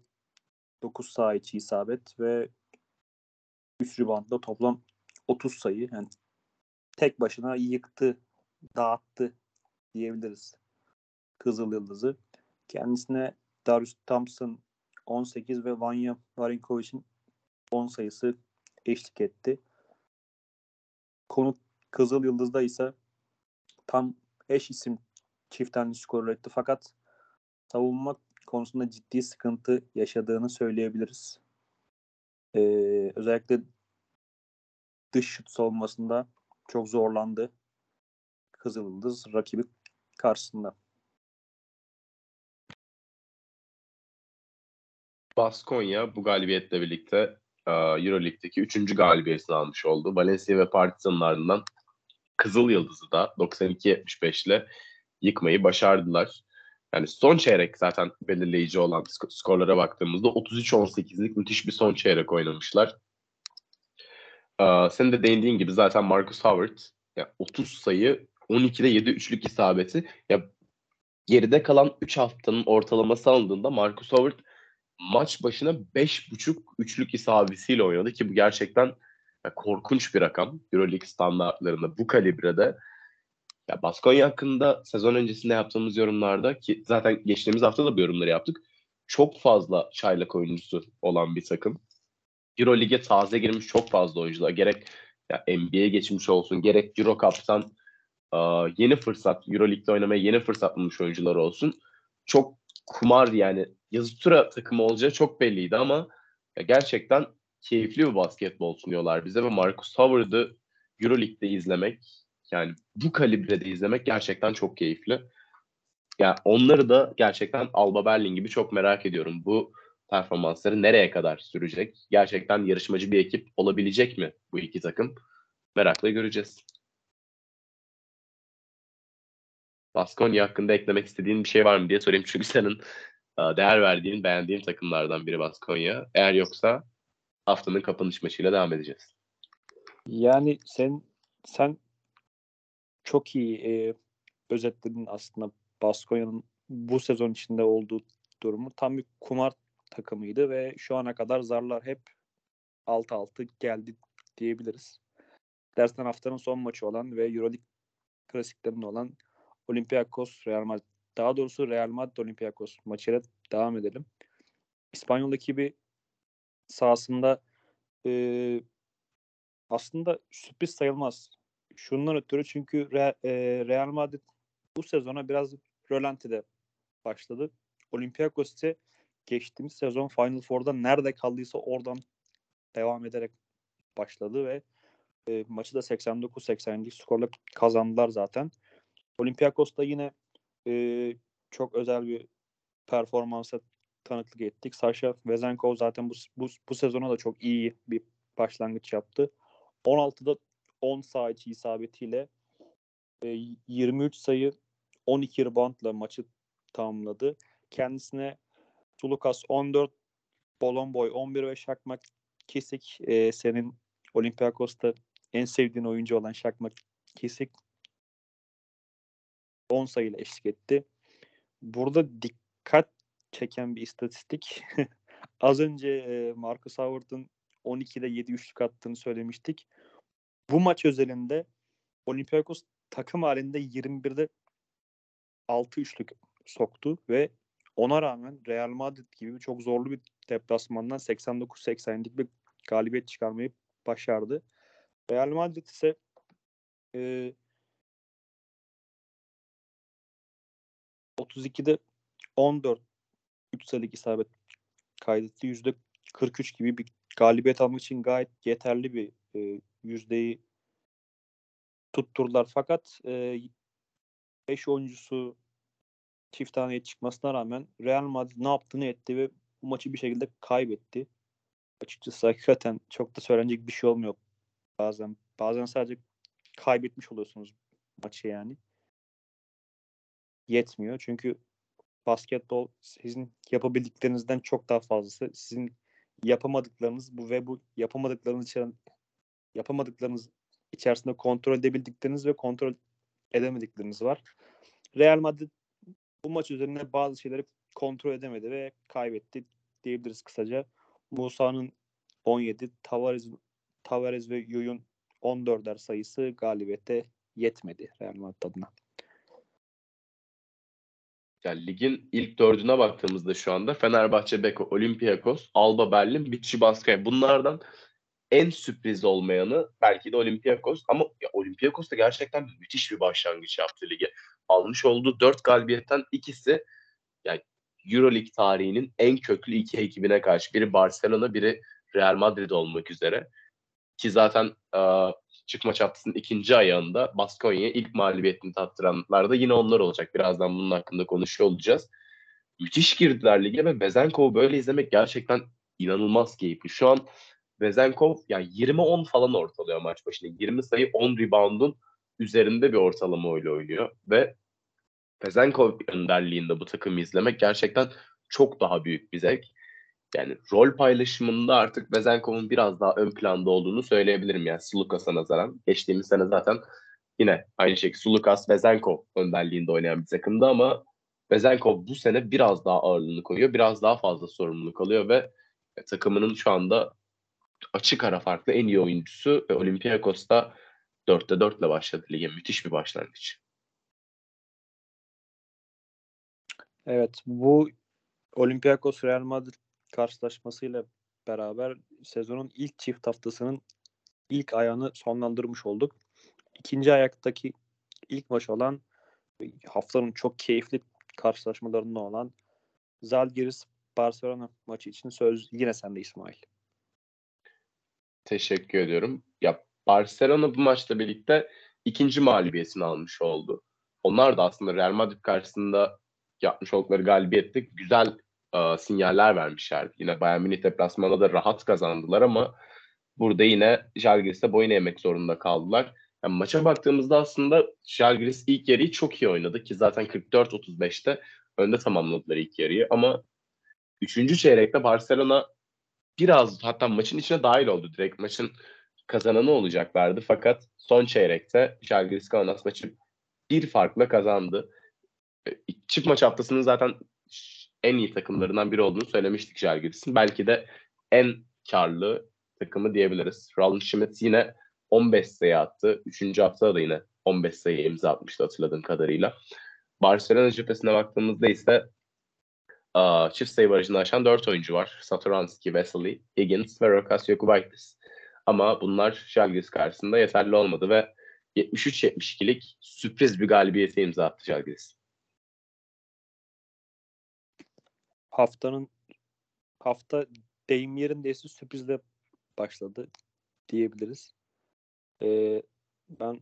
9 sayı içi isabet ve 3 ribantla toplam 30 sayı. Yani tek başına yıktı, dağıttı diyebiliriz Kızıl Yıldız'ı. Kendisine Darius Thompson 18 ve Vanya Varinkovic'in 10 sayısı eşlik etti. Konu Kızıl Yıldız'da ise tam eş isim çift skor etti fakat savunma konusunda ciddi sıkıntı yaşadığını söyleyebiliriz. Ee, özellikle dış şut savunmasında çok zorlandı Kızıl Yıldız rakibi karşısında. Baskonya bu galibiyetle birlikte Euroleague'deki 3. galibiyetini almış oldu. Valencia ve Partizan'ın ardından Kızıl Yıldız'ı da 92-75 ile yıkmayı başardılar. Yani son çeyrek zaten belirleyici olan skorlara baktığımızda 33-18'lik müthiş bir son çeyrek oynamışlar. Ee, senin de değindiğin gibi zaten Marcus Howard yani 30 sayı 12'de 7 üçlük isabeti. Ya geride kalan 3 haftanın ortalaması alındığında Marcus Howard maç başına 5.5 üçlük isabetiyle oynadı ki bu gerçekten korkunç bir rakam. Euroleague standartlarında bu kalibrede. Ya Baskonya hakkında sezon öncesinde yaptığımız yorumlarda ki zaten geçtiğimiz hafta da bu yorumları yaptık. Çok fazla çaylak oyuncusu olan bir takım. Euroleague'e taze girmiş çok fazla oyuncular. Gerek ya NBA'ye geçmiş olsun, gerek Euro Cup'tan yeni fırsat, Euroleague'de oynamaya yeni fırsat bulmuş oyuncular olsun. çok kumar yani yazı tura takımı olacağı çok belliydi ama ya gerçekten keyifli bir basketbol sunuyorlar bize ve Marcus Howard'ı Euroleague'de izlemek yani bu kalibrede izlemek gerçekten çok keyifli. Ya yani onları da gerçekten Alba Berlin gibi çok merak ediyorum. Bu performansları nereye kadar sürecek? Gerçekten yarışmacı bir ekip olabilecek mi bu iki takım? Merakla göreceğiz. Baskonya hakkında eklemek istediğin bir şey var mı diye sorayım. <laughs> Çünkü senin değer verdiğin, beğendiğin takımlardan biri Baskonya. Eğer yoksa haftanın kapanış maçıyla devam edeceğiz. Yani sen sen çok iyi e, özetledin aslında Baskonya'nın bu sezon içinde olduğu durumu. Tam bir kumar takımıydı ve şu ana kadar zarlar hep 6-6 geldi diyebiliriz. Dersten haftanın son maçı olan ve Euroleague klasiklerinde olan Olympiakos Real Madrid daha doğrusu Real Madrid Olympiakos maçıyla devam edelim. İspanyol ekibi sahasında e, aslında sürpriz sayılmaz. Şundan ötürü çünkü e, Real Madrid bu sezona biraz rölantide başladı. Olympiakos ise geçtiğimiz sezon Final Four'da nerede kaldıysa oradan devam ederek başladı ve e, maçı da 89-80'lik skorla kazandılar zaten. Olympiakos da yine e, çok özel bir performansa tanıklık ettik. Sasha Vezenkov zaten bu, bu, bu sezona da çok iyi bir başlangıç yaptı. 16'da 10 sağ içi isabetiyle e, 23 sayı 12 reboundla maçı tamamladı. Kendisine Tulukas 14, Bolomboy 11 ve Şakmak Kesik e, senin Olympiakos'ta en sevdiğin oyuncu olan Şakmak Kesik 10 sayıyla eşlik etti. Burada dikkat çeken bir istatistik. <laughs> Az önce e, Marcus Howard'ın 12'de 7 üçlük attığını söylemiştik. Bu maç özelinde Olympiakos takım halinde 21'de 6 üçlük soktu ve ona rağmen Real Madrid gibi çok zorlu bir deplasmandan 89-80'lik bir galibiyet çıkarmayı başardı. Real Madrid ise e, 32'de 14 3 sayılık isabet kaydetti. Yüzde 43 gibi bir galibiyet almak için gayet yeterli bir e, yüzdeyi tutturdular. Fakat 5 e, oyuncusu çift taneye çıkmasına rağmen Real Madrid ne yaptığını etti ve bu maçı bir şekilde kaybetti. Açıkçası hakikaten çok da söylenecek bir şey olmuyor bazen. Bazen sadece kaybetmiş oluyorsunuz maçı yani. Yetmiyor. Çünkü basketbol sizin yapabildiklerinizden çok daha fazlası. Sizin yapamadıklarınız bu ve bu yapamadıklarınız için yapamadıklarınız içerisinde kontrol edebildikleriniz ve kontrol edemedikleriniz var. Real Madrid bu maç üzerine bazı şeyleri kontrol edemedi ve kaybetti diyebiliriz kısaca. Musa'nın 17, Tavares, Tavares ve Yuyun 14'er sayısı galibiyete yetmedi Real Madrid adına. Yani ligin ilk dördüne baktığımızda şu anda Fenerbahçe, Beko, Olympiakos, Alba Berlin, Bitçi Baskaya. Bunlardan en sürpriz olmayanı belki de Olympiakos ama ya Olympiakos da gerçekten müthiş bir başlangıç yaptı lige. Almış olduğu dört galibiyetten ikisi yani Euroleague tarihinin en köklü iki ekibine karşı. Biri Barcelona, biri Real Madrid olmak üzere. Ki zaten e, çıkma çaptısının ikinci ayağında Baskonya'ya ilk mağlubiyetini tattıranlar da yine onlar olacak. Birazdan bunun hakkında konuşuyor olacağız. Müthiş girdiler lige ve Bezenkov'u böyle izlemek gerçekten inanılmaz keyifli. Şu an Bezenkov yani 20-10 falan ortalıyor maç başına. 20 sayı 10 reboundun üzerinde bir ortalama öyle oynuyor. Ve Bezenkov önderliğinde bu takımı izlemek gerçekten çok daha büyük bir zevk yani rol paylaşımında artık Bezenkov'un biraz daha ön planda olduğunu söyleyebilirim yani Sulukas'a nazaran. Geçtiğimiz sene zaten yine aynı şekilde Sulukas, Bezenkov önderliğinde oynayan bir takımdı ama Bezenkov bu sene biraz daha ağırlığını koyuyor. Biraz daha fazla sorumluluk alıyor ve takımının şu anda açık ara farklı en iyi oyuncusu ve Olympiakos'ta 4'te 4 ile başladı lige. Müthiş bir başlangıç. Evet bu Olympiakos Real Madrid karşılaşmasıyla beraber sezonun ilk çift haftasının ilk ayağını sonlandırmış olduk. İkinci ayaktaki ilk maç olan haftanın çok keyifli karşılaşmalarında olan Zalgiris Barcelona maçı için söz yine sende İsmail. Teşekkür ediyorum. Ya Barcelona bu maçla birlikte ikinci mağlubiyetini almış oldu. Onlar da aslında Real Madrid karşısında yapmış oldukları galibiyette güzel e, sinyaller vermişlerdi. Yine Bayern Münih deplasmanda da rahat kazandılar ama burada yine Žalgiris'te boyun eğmek zorunda kaldılar. Yani maça baktığımızda aslında Žalgiris ilk yarıyı çok iyi oynadı ki zaten 44-35'te önde tamamladılar ilk yarıyı ama 3. çeyrekte Barcelona biraz hatta maçın içine dahil oldu. Direkt maçın kazananı olacaklardı fakat son çeyrekte Žalgiris Kaunas maçı bir farkla kazandı. E, çift maç haftasının zaten en iyi takımlarından biri olduğunu söylemiştik Žalgiris'in. Belki de en karlı takımı diyebiliriz. Raul Schmidt yine 15 sayı attı. Üçüncü haftada da yine 15 sayı imza atmıştı hatırladığım kadarıyla. Barcelona cephesine baktığımızda ise uh, çift sayı barajını aşan 4 oyuncu var. Satoranski, Vesely, Higgins ve Jokubaitis. Ama bunlar Žalgiris karşısında yeterli olmadı ve 73-72'lik sürpriz bir galibiyete imza attı Jalgiris. Haftanın hafta deyim yerindeyse sürprizle başladı diyebiliriz. Ee, ben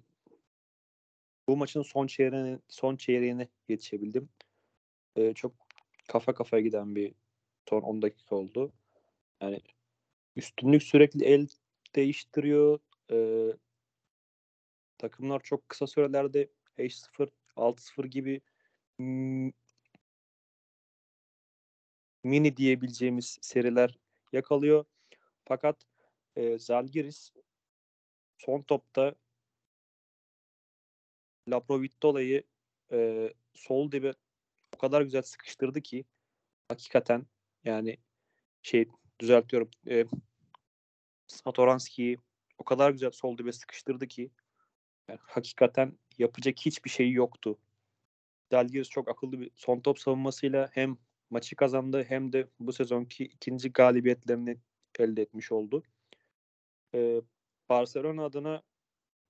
bu maçın son çeyreğine, son çeyreğine yetişebildim. Ee, çok kafa kafaya giden bir son 10 dakika oldu. Yani üstünlük sürekli el değiştiriyor. Ee, takımlar çok kısa sürelerde 5-0, 6-0 gibi mini diyebileceğimiz seriler yakalıyor. Fakat e, Zalgiris son topta Laprovitola'yı e, sol dibe kadar güzel sıkıştırdı ki hakikaten yani şey düzeltiyorum e, Satoranski'yi o kadar güzel sol dibe sıkıştırdı ki yani hakikaten yapacak hiçbir şey yoktu. Zalgiris çok akıllı bir son top savunmasıyla hem maçı kazandı hem de bu sezonki ikinci galibiyetlerini elde etmiş oldu. Ee, Barcelona adına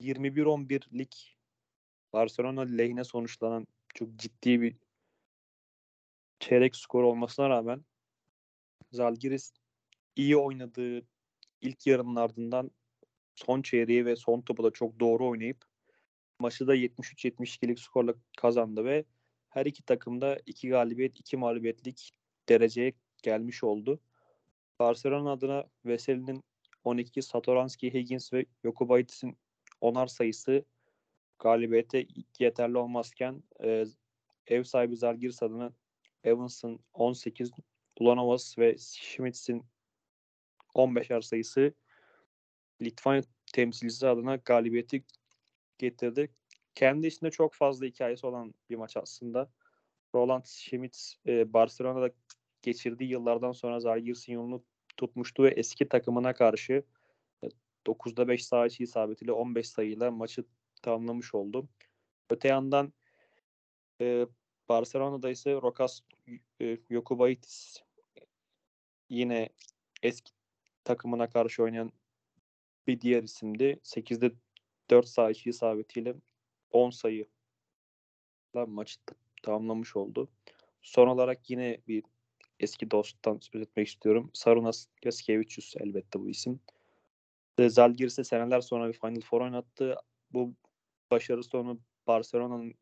21-11 lig Barcelona lehine sonuçlanan çok ciddi bir çeyrek skor olmasına rağmen Zalgiris iyi oynadığı ilk yarının ardından son çeyreği ve son topu da çok doğru oynayıp maçı da 73-72'lik skorla kazandı ve her iki takım da iki galibiyet, iki mağlubiyetlik dereceye gelmiş oldu. Barcelona adına Veseli'nin 12, Satoranski, Higgins ve Jokubaitis'in onar sayısı galibiyete yeterli olmazken e, ev sahibi Zalgiris adına Evans'ın 18, Ulanovas ve Schmitz'in 15'er sayısı Litvanya temsilcisi adına galibiyeti getirdi. Kendi içinde çok fazla hikayesi olan bir maç aslında. Roland Schmitz e, Barcelona'da geçirdiği yıllardan sonra Zalgiris'in yolunu tutmuştu ve eski takımına karşı 9'da 5 sağ isabetiyle 15 sayıyla maçı tamamlamış oldu. Öte yandan e, Barcelona'da ise Rokas e, Yokubaitis yine eski takımına karşı oynayan bir diğer isimdi. 8'de 4 sağ içi isabetiyle 10 sayı maçı tamamlamış oldu. Son olarak yine bir eski dosttan söz etmek istiyorum. Sarunas Yaskevicius elbette bu isim. Zalgiris'e seneler sonra bir Final Four oynattı. Bu başarı sonu Barcelona'nın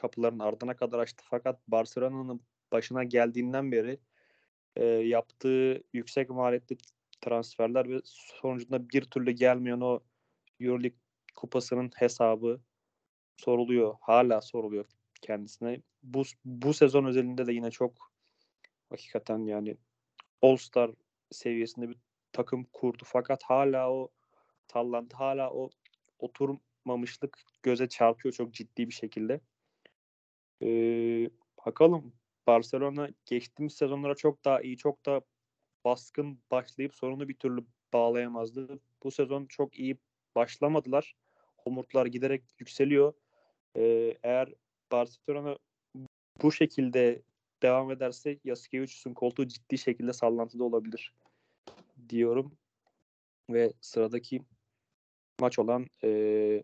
kapılarının ardına kadar açtı. Fakat Barcelona'nın başına geldiğinden beri e, yaptığı yüksek maliyetli transferler ve sonucunda bir türlü gelmeyen o Euroleague kupasının hesabı soruluyor. Hala soruluyor kendisine. Bu, bu sezon özelinde de yine çok hakikaten yani All-Star seviyesinde bir takım kurdu. Fakat hala o tallantı, hala o oturmamışlık göze çarpıyor çok ciddi bir şekilde. Ee, bakalım Barcelona geçtiğimiz sezonlara çok daha iyi, çok da baskın başlayıp sorunu bir türlü bağlayamazdı. Bu sezon çok iyi başlamadılar. Homurtlar giderek yükseliyor. Ee, eğer Barcelona bu şekilde devam ederse Yasikevicius'un koltuğu ciddi şekilde sallantıda olabilir diyorum. Ve sıradaki maç olan e,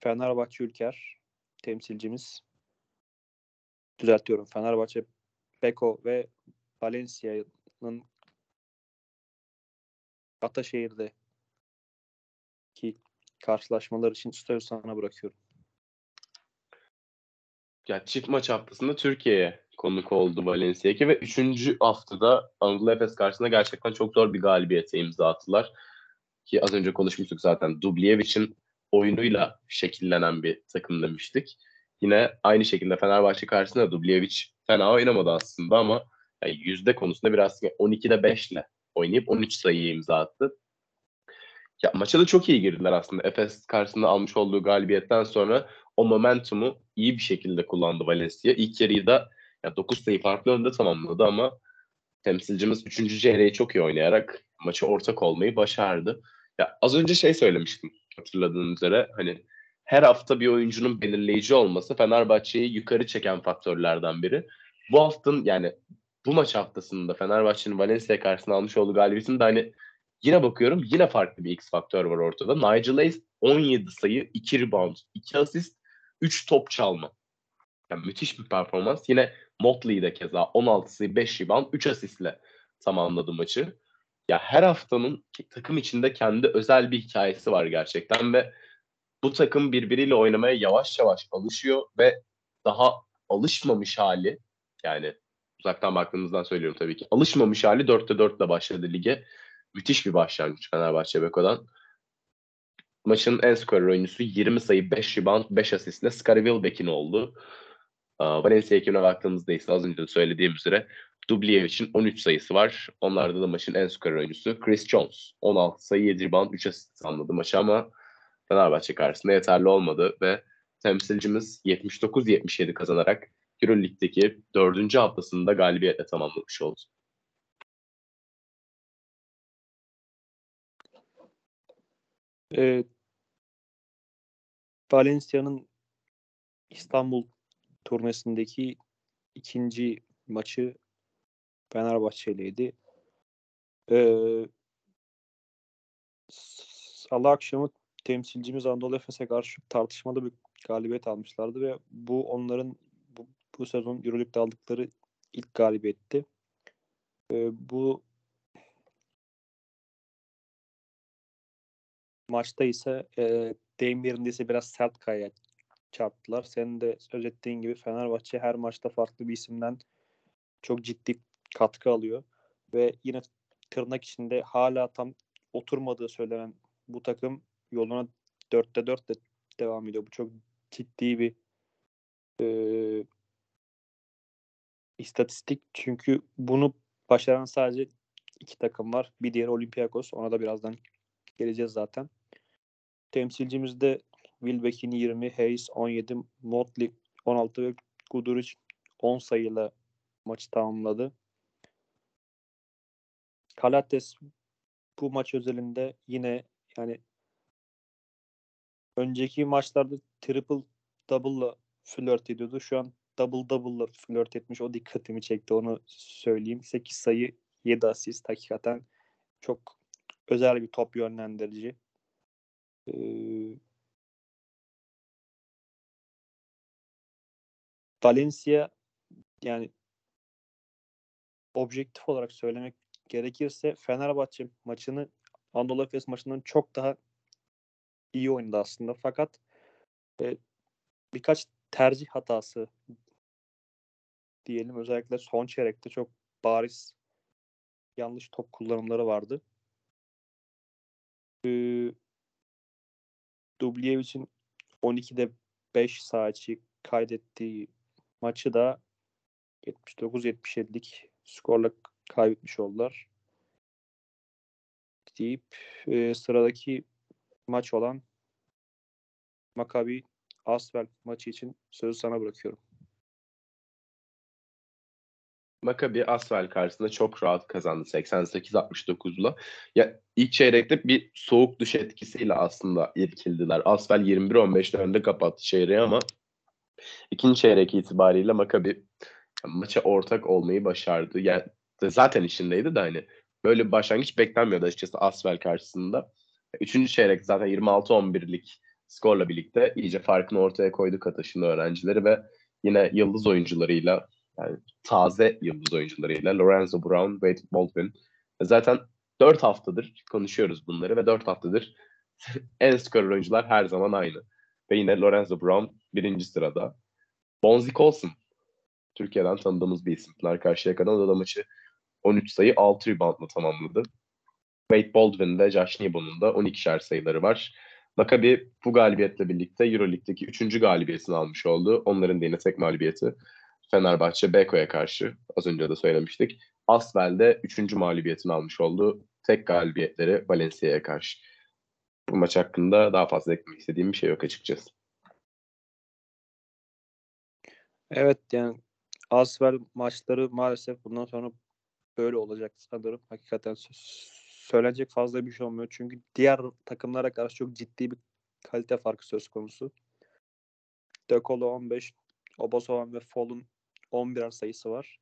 Fenerbahçe Ülker temsilcimiz düzeltiyorum. Fenerbahçe Beko ve Valencia'nın Ataşehir'de ki karşılaşmalar için sözü sana bırakıyorum. Ya çift maç haftasında Türkiye'ye konuk oldu Valencia ve 3. haftada Anadolu Efes karşısında gerçekten çok zor bir galibiyete imza attılar. Ki az önce konuşmuştuk zaten Dublievic'in oyunuyla şekillenen bir takım demiştik. Yine aynı şekilde Fenerbahçe karşısında Dubljevic fena oynamadı aslında ama yani yüzde konusunda biraz 12'de 5 ile oynayıp 13 sayıyı imza attı. Ya maça da çok iyi girdiler aslında. Efes karşısında almış olduğu galibiyetten sonra o momentumu iyi bir şekilde kullandı Valencia. İlk yarıyı da ya 9 sayı farklı önde tamamladı ama temsilcimiz 3. çeyreği çok iyi oynayarak maça ortak olmayı başardı. Ya az önce şey söylemiştim hatırladığın üzere hani her hafta bir oyuncunun belirleyici olması Fenerbahçe'yi yukarı çeken faktörlerden biri. Bu haftanın yani bu maç haftasında Fenerbahçe'nin Valencia karşısında almış olduğu galibiyetin de hani Yine bakıyorum yine farklı bir X faktör var ortada. Nigel Hayes 17 sayı, 2 rebound, 2 asist, 3 top çalma. Yani müthiş bir performans. Yine Motley de keza 16 sayı, 5 rebound, 3 asistle tamamladı maçı. Ya her haftanın takım içinde kendi özel bir hikayesi var gerçekten ve bu takım birbiriyle oynamaya yavaş yavaş alışıyor ve daha alışmamış hali yani uzaktan baktığımızdan söylüyorum tabii ki. Alışmamış hali 4'te 4 ile başladı lige. Müthiş bir başlangıç Fenerbahçe Beko'dan. Maçın en skorer oyuncusu 20 sayı, 5 rebound, 5 asistle Scottie Wilbeck'in oldu. Valencia ekibine baktığımızda ise az önce de söylediğim üzere Dublievic'in 13 sayısı var. Onlarda da maçın en skorer oyuncusu Chris Jones. 16 sayı, 7 rebound, 3 asist anladı maçı ama Fenerbahçe karşısında yeterli olmadı ve temsilcimiz 79-77 kazanarak Euroleague'deki dördüncü haftasında galibiyetle tamamlamış oldu. Evet. Valencia'nın İstanbul turnesindeki ikinci maçı Fenerbahçe'liydi. Ee, Salı akşamı temsilcimiz Anadolu Efes'e karşı tartışmalı bir galibiyet almışlardı ve bu onların bu, bu sezon Euroleague'de aldıkları ilk galibiyetti. Ee, bu maçta ise e, deyim yerinde ise biraz sert kaya çarptılar. Senin de söz ettiğin gibi Fenerbahçe her maçta farklı bir isimden çok ciddi katkı alıyor. Ve yine tırnak içinde hala tam oturmadığı söylenen bu takım yoluna dörtte dörtle devam ediyor. Bu çok ciddi bir e, istatistik. Çünkü bunu başaran sadece iki takım var. Bir diğeri Olympiakos. Ona da birazdan geleceğiz zaten. Temsilcimizde Wilbeck'in 20, Hayes 17, Motley 16 ve Guduric 10 sayıyla maçı tamamladı. Kalates bu maç özelinde yine yani önceki maçlarda triple double'la flört ediyordu. Şu an double double'la flört etmiş. O dikkatimi çekti onu söyleyeyim. 8 sayı 7 asist hakikaten çok özel bir top yönlendirici. Ee, Valencia yani objektif olarak söylemek gerekirse Fenerbahçe maçını Anadolu Efes maçından çok daha iyi oynadı aslında. Fakat e, birkaç tercih hatası diyelim. Özellikle son çeyrekte çok bariz yanlış top kullanımları vardı. E, Dublievic'in 12'de 5 saati kaydettiği maçı da 79-77'lik skorla kaybetmiş oldular. Deyip e, sıradaki maç olan Maccabi Asvel maçı için sözü sana bırakıyorum. Maccabi Asvel karşısında çok rahat kazandı 88-69'la. Ya ilk çeyrekte bir soğuk duş etkisiyle aslında irkildiler. Asvel 21-15'te önde kapattı çeyreği ama ikinci çeyrek itibariyle Maccabi maça ortak olmayı başardı. Yani zaten işindeydi de hani böyle bir başlangıç beklenmiyordu açıkçası Asvel karşısında. Üçüncü çeyrek zaten 26-11'lik skorla birlikte iyice farkını ortaya koydu Kataş'ın öğrencileri ve yine yıldız oyuncularıyla yani taze yıldız oyuncularıyla Lorenzo Brown, Wade Baldwin zaten 4 haftadır konuşuyoruz bunları ve 4 haftadır <laughs> en skorer oyuncular her zaman aynı. Ve yine Lorenzo Brown birinci sırada. Bonzi Colson Türkiye'den tanıdığımız bir isim. Karşıyaka'dan o da maçı 13 sayı 6 reboundla tamamladı. Wade Baldwin ve Josh Nebo'nun da 12'şer sayıları var. Maccabi bu galibiyetle birlikte Euroleague'deki 3. galibiyetini almış oldu. Onların da tek mağlubiyeti Fenerbahçe Beko'ya karşı. Az önce de söylemiştik. Asvel'de 3. mağlubiyetini almış oldu. Tek galibiyetleri Valencia'ya karşı. Bu maç hakkında daha fazla eklemek istediğim bir şey yok açıkçası. Evet yani Asvel maçları maalesef bundan sonra böyle olacak sanırım. Hakikaten söylenecek fazla bir şey olmuyor. Çünkü diğer takımlara karşı çok ciddi bir kalite farkı söz konusu. De Colo 15, Obasovan ve Fall'un 11 sayısı var.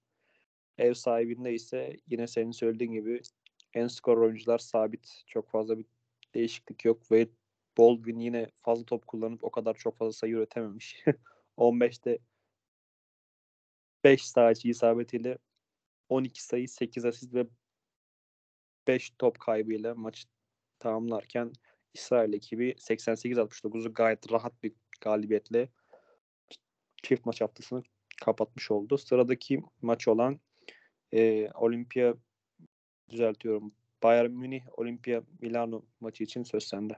Ev sahibinde ise yine senin söylediğin gibi en skor oyuncular sabit. Çok fazla bir değişiklik yok. Wade Baldwin yine fazla top kullanıp o kadar çok fazla sayı üretememiş. 15'te 5 sayı isabetiyle 12 sayı, 8 asist ve 5 top kaybıyla maçı tamamlarken İsrail ekibi 88-69'u gayet rahat bir galibiyetle çift maç haftasını kapatmış oldu. Sıradaki maç olan e, Olimpia düzeltiyorum. Bayern Münih Olimpia Milano maçı için söz sende.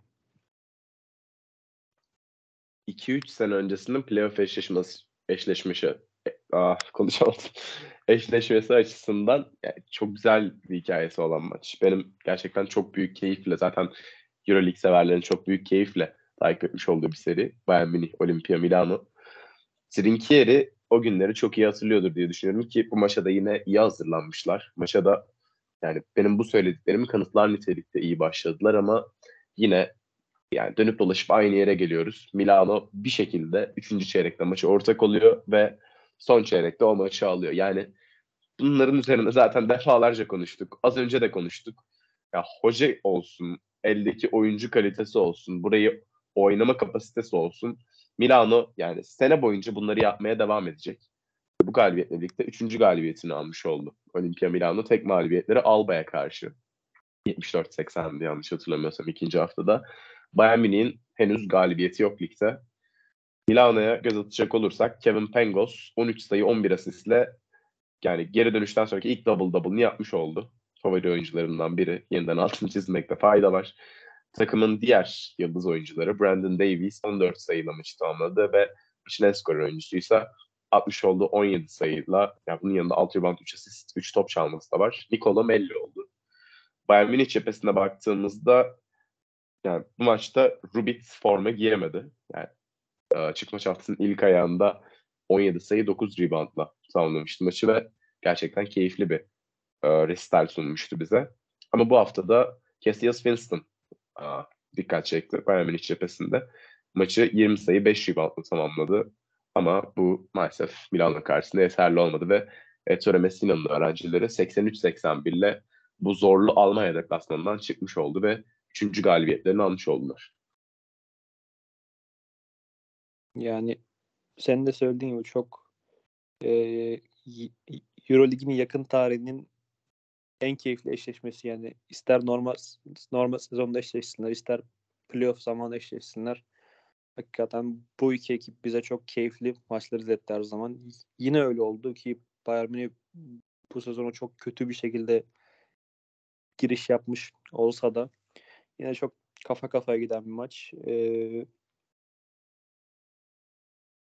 2-3 sene öncesinin playoff eşleşmesi, eşleşmesi ah, <laughs> konuşamadım. Eşleşmesi açısından yani çok güzel bir hikayesi olan maç. Benim gerçekten çok büyük keyifle zaten Euroleague severlerin çok büyük keyifle takip etmiş olduğu bir seri. Bayern Münih, Olimpia Milano. Trinkieri o günleri çok iyi hatırlıyordur diye düşünüyorum ki bu maça da yine iyi hazırlanmışlar. Maça da yani benim bu söylediklerimi kanıtlar nitelikte iyi başladılar ama yine yani dönüp dolaşıp aynı yere geliyoruz. Milano bir şekilde 3. çeyrekte maçı ortak oluyor ve son çeyrekte o maçı alıyor. Yani bunların üzerine zaten defalarca konuştuk. Az önce de konuştuk. Ya hoca olsun, eldeki oyuncu kalitesi olsun, burayı oynama kapasitesi olsun. Milano yani sene boyunca bunları yapmaya devam edecek. Bu galibiyetle birlikte 3. galibiyetini almış oldu. Olimpia Milano tek mağlubiyetleri Alba'ya karşı. 74-80'di yanlış hatırlamıyorsam ikinci haftada. Bayern Münih'in henüz galibiyeti yok ligde. Milano'ya göz atacak olursak Kevin Pengos 13 sayı 11 asistle yani geri dönüşten sonraki ilk double double'ını yapmış oldu. Favori oyuncularından biri. Yeniden altını çizmekte fayda var. Takımın diğer yıldız oyuncuları Brandon Davies 14 sayıyla maçı tamamladı ve maçın en skor oyuncusuysa 60 oldu 17 sayıyla. Yani bunun yanında 6 rebound 3 asist 3 top çalması da var. Nikola Melli oldu. Bayern Münih cephesine baktığımızda yani bu maçta Rubit forma giyemedi. Yani açık maç haftasının ilk ayağında 17 sayı 9 reboundla tamamlamıştı maçı ve gerçekten keyifli bir e, resital sunmuştu bize. Ama bu haftada Cassius Winston e, dikkat çekti Bayern Münih cephesinde. Maçı 20 sayı 5 reboundla tamamladı. Ama bu maalesef Milan'ın karşısında yeterli olmadı ve Ettore Messina'nın öğrencileri 83-81 ile bu zorlu Almanya deplasmanından çıkmış oldu ve 3. galibiyetlerini almış oldular. Yani senin de söylediğin gibi çok e, Eurolig'in yakın tarihinin en keyifli eşleşmesi yani ister normal normal sezonda eşleşsinler ister playoff zamanı eşleşsinler. Hakikaten bu iki ekip bize çok keyifli maçları izletti her zaman. Yine öyle oldu ki Bayern Münih bu sezonu çok kötü bir şekilde giriş yapmış olsa da yine çok kafa kafaya giden bir maç. Ee,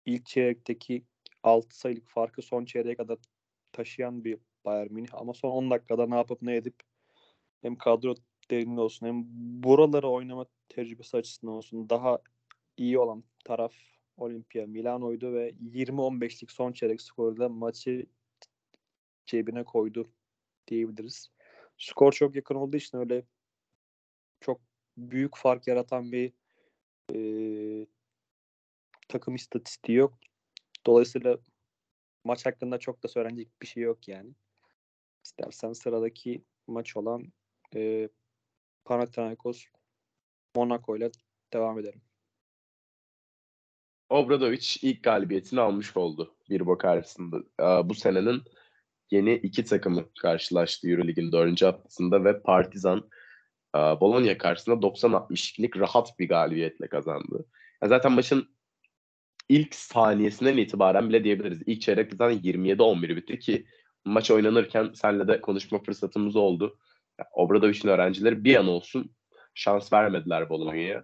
ilk çeyrekteki 6 sayılık farkı son çeyreğe kadar taşıyan bir Bayern Münih ama son 10 dakikada ne yapıp ne edip hem kadro derinliği olsun hem buraları oynama tecrübesi açısından olsun daha iyi olan taraf Olimpia Milano'ydu ve 20-15'lik son çeyrek skoruyla maçı cebine koydu diyebiliriz. Skor çok yakın olduğu için öyle çok büyük fark yaratan bir e, takım istatistiği yok. Dolayısıyla maç hakkında çok da söylenecek bir şey yok yani. İstersen sıradaki maç olan e, Panathinaikos Monaco ile devam edelim. Obradovic ilk galibiyetini almış oldu bir bok karşısında. Bu senenin yeni iki takımı karşılaştı Eurolig'in dördüncü haftasında ve Partizan Bologna karşısında 90-62'lik rahat bir galibiyetle kazandı. Zaten maçın ilk saniyesinden itibaren bile diyebiliriz. İlk çeyrek zaten 27-11 bitti ki maç oynanırken senle de konuşma fırsatımız oldu. Yani Obradovic'in öğrencileri bir an olsun şans vermediler Bologna'ya.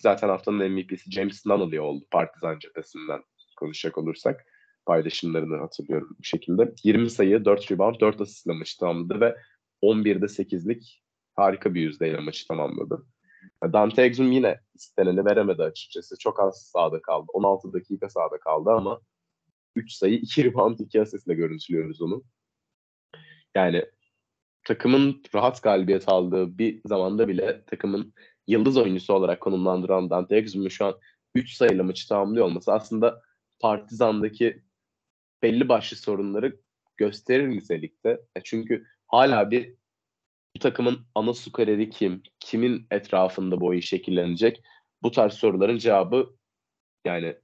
Zaten haftanın MVP'si James Nunnally oldu Partizan cephesinden konuşacak olursak. Paylaşımlarını hatırlıyorum bu şekilde. 20 sayı, 4 rebound, 4 asistle maçı tamamladı ve 11'de 8'lik harika bir yüzdeyle maçı tamamladı. Dante Exum yine isteneni veremedi açıkçası. Çok az sahada kaldı. 16 dakika sahada kaldı ama 3 sayı, 2 <laughs> rebound, 2 asistle görüntülüyoruz onu. Yani takımın rahat galibiyet aldığı bir zamanda bile takımın yıldız oyuncusu olarak konumlandıran Dante Exum'un şu an 3 sayılı maçı tamamlıyor olması aslında Partizan'daki belli başlı sorunları gösterir nitelikte. Çünkü hala bir bu takımın ana skoreri kim? Kimin etrafında bu oyun şekillenecek? Bu tarz soruların cevabı yani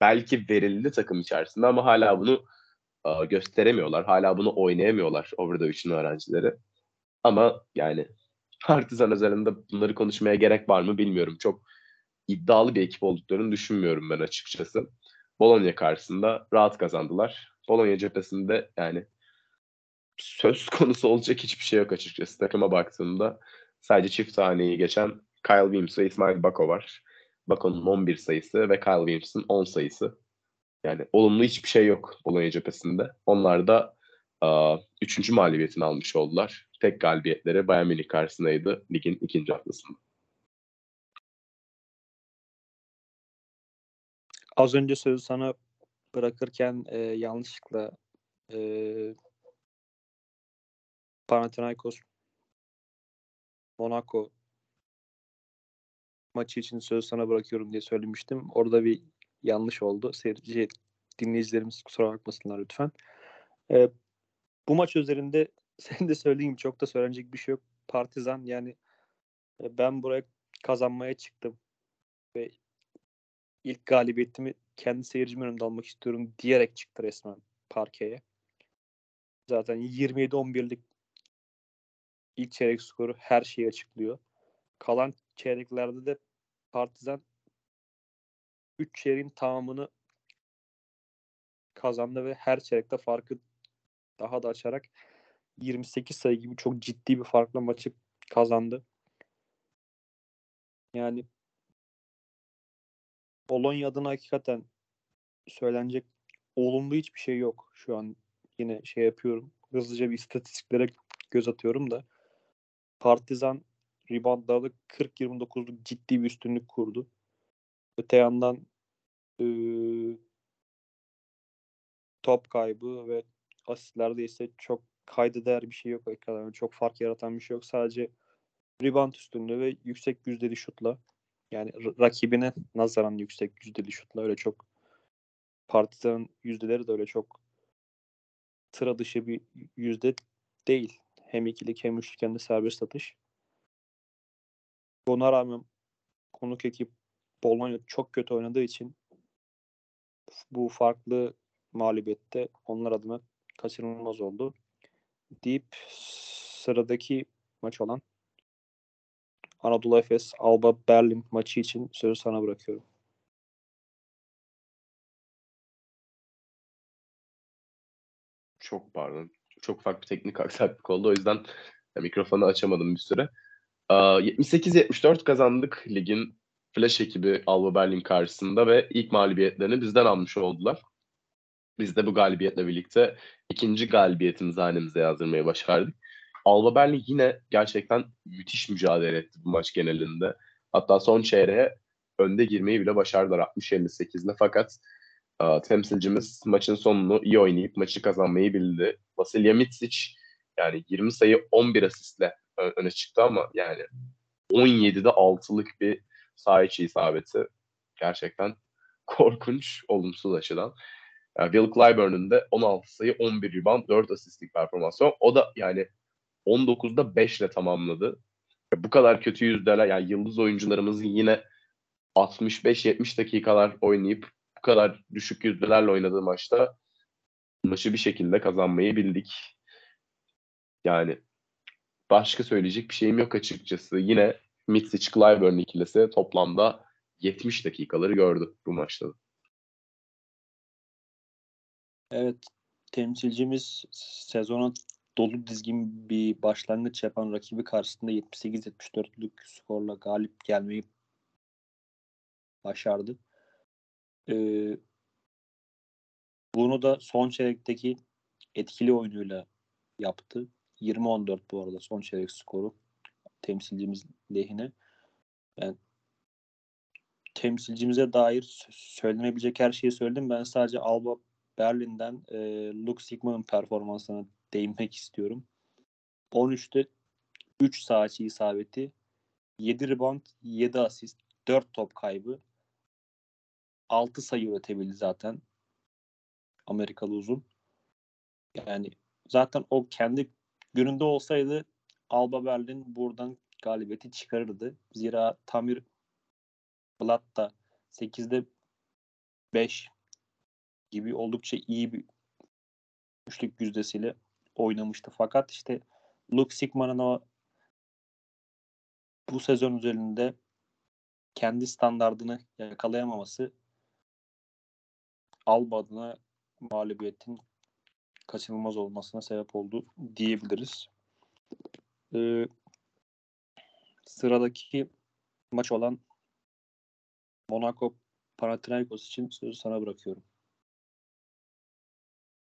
belki verildi takım içerisinde ama hala bunu e, gösteremiyorlar. Hala bunu oynayamıyorlar Over the 3'ün öğrencileri. Ama yani <laughs> Partizan özelinde bunları konuşmaya gerek var mı bilmiyorum. Çok iddialı bir ekip olduklarını düşünmüyorum ben açıkçası. Bologna karşısında rahat kazandılar. Bologna cephesinde yani söz <laughs> konusu olacak hiçbir şey yok açıkçası. Takıma baktığımda sadece çift taneyi geçen Kyle Williams ve İsmail Bako var. Bako'nun 11 sayısı ve Kyle Williams'ın 10 sayısı. Yani olumlu hiçbir şey yok Bologna cephesinde. Onlar da uh, üçüncü mağlubiyetini almış oldular. Tek galibiyetleri Bayern Münih karşısındaydı ligin ikinci haftasında. Az önce sözü sana bırakırken e, yanlışlıkla e, Panathinaikos Monaco maçı için söz sana bırakıyorum diye söylemiştim. Orada bir yanlış oldu. Seyirci dinleyicilerimiz kusura bakmasınlar lütfen. E, bu maç üzerinde <laughs> senin de gibi çok da söylenecek bir şey yok. Partizan yani e, ben buraya kazanmaya çıktım ve ilk galibiyetimi kendi seyircimin önünde almak istiyorum diyerek çıktı resmen parkeye. Zaten 27-11'lik ilk çeyrek skoru her şeyi açıklıyor. Kalan çeyreklerde de Partizan 3 çeyreğin tamamını kazandı ve her çeyrekte farkı daha da açarak 28 sayı gibi çok ciddi bir farkla maçı kazandı. Yani Bologna adına hakikaten söylenecek olumlu hiçbir şey yok. Şu an yine şey yapıyorum. Hızlıca bir istatistiklere göz atıyorum da Partizan reboundlarda 40-29'luk ciddi bir üstünlük kurdu. Öte yandan e, top kaybı ve asistlerde ise çok kayda değer bir şey yok. Yani çok fark yaratan bir şey yok. Sadece rebound üstünlüğü ve yüksek yüzdeli şutla yani rakibine nazaran yüksek yüzdeli şutla öyle çok Partizan'ın yüzdeleri de öyle çok sıra dışı bir yüzde değil. Hem ikilik hem üçlük hem de serbest atış. Buna rağmen konuk ekip Bologna çok kötü oynadığı için bu farklı mağlubiyette onlar adına kaçırılmaz oldu. Deyip sıradaki maç olan Anadolu Efes Alba Berlin maçı için sözü sana bırakıyorum. Çok pardon. Çok ufak bir teknik <laughs> aksaklık oldu. O yüzden mikrofonu açamadım bir süre. 78-74 kazandık ligin Flash ekibi Alba Berlin karşısında ve ilk mağlubiyetlerini bizden almış oldular. Biz de bu galibiyetle birlikte ikinci galibiyetimizi hanemize yazdırmayı başardık. Alba Berlin yine gerçekten müthiş mücadele etti bu maç genelinde. Hatta son çeyreğe önde girmeyi bile başardılar 60-58'le fakat temsilcimiz maçın sonunu iyi oynayıp maçı kazanmayı bildi. Vasilya Mitsic yani 20 sayı 11 asistle öne çıktı ama yani 17'de 6'lık bir saha içi isabeti gerçekten korkunç olumsuz açıdan. Yani Will Clyburn'un da 16 sayı 11 rebound 4 asistlik performansı. O da yani 19'da 5 ile tamamladı. Bu kadar kötü yüzdeler yani yıldız oyuncularımızın yine 65-70 dakikalar oynayıp kadar düşük yüzdelerle oynadığı maçta maçı bir şekilde kazanmayı bildik. Yani başka söyleyecek bir şeyim yok açıkçası. Yine Mitsic Clyburn ikilisi toplamda 70 dakikaları gördü bu maçta. Evet, temsilcimiz sezona dolu dizgin bir başlangıç yapan rakibi karşısında 78-74'lük skorla galip gelmeyi başardı. Ee, bunu da son çeyrekteki etkili oyunuyla yaptı. 20-14 bu arada son çeyrek skoru temsilcimiz lehine. Ben temsilcimize dair söylenebilecek her şeyi söyledim. Ben sadece Alba Berlin'den e, Luke Sigma'nın performansına değinmek istiyorum. 13'te 3 sağ isabeti, 7 rebound, 7 asist, 4 top kaybı, 6 sayı üretebildi zaten. Amerikalı uzun. Yani zaten o kendi gününde olsaydı Alba Berlin buradan galibiyeti çıkarırdı. Zira Tamir Blatt da 8'de 5 gibi oldukça iyi bir üçlük yüzdesiyle oynamıştı. Fakat işte Luke Sigma'nın o bu sezon üzerinde kendi standardını yakalayamaması Alba adına mağlubiyetin kaçınılmaz olmasına sebep oldu diyebiliriz. Ee, sıradaki maç olan Monaco Panathinaikos için sözü sana bırakıyorum.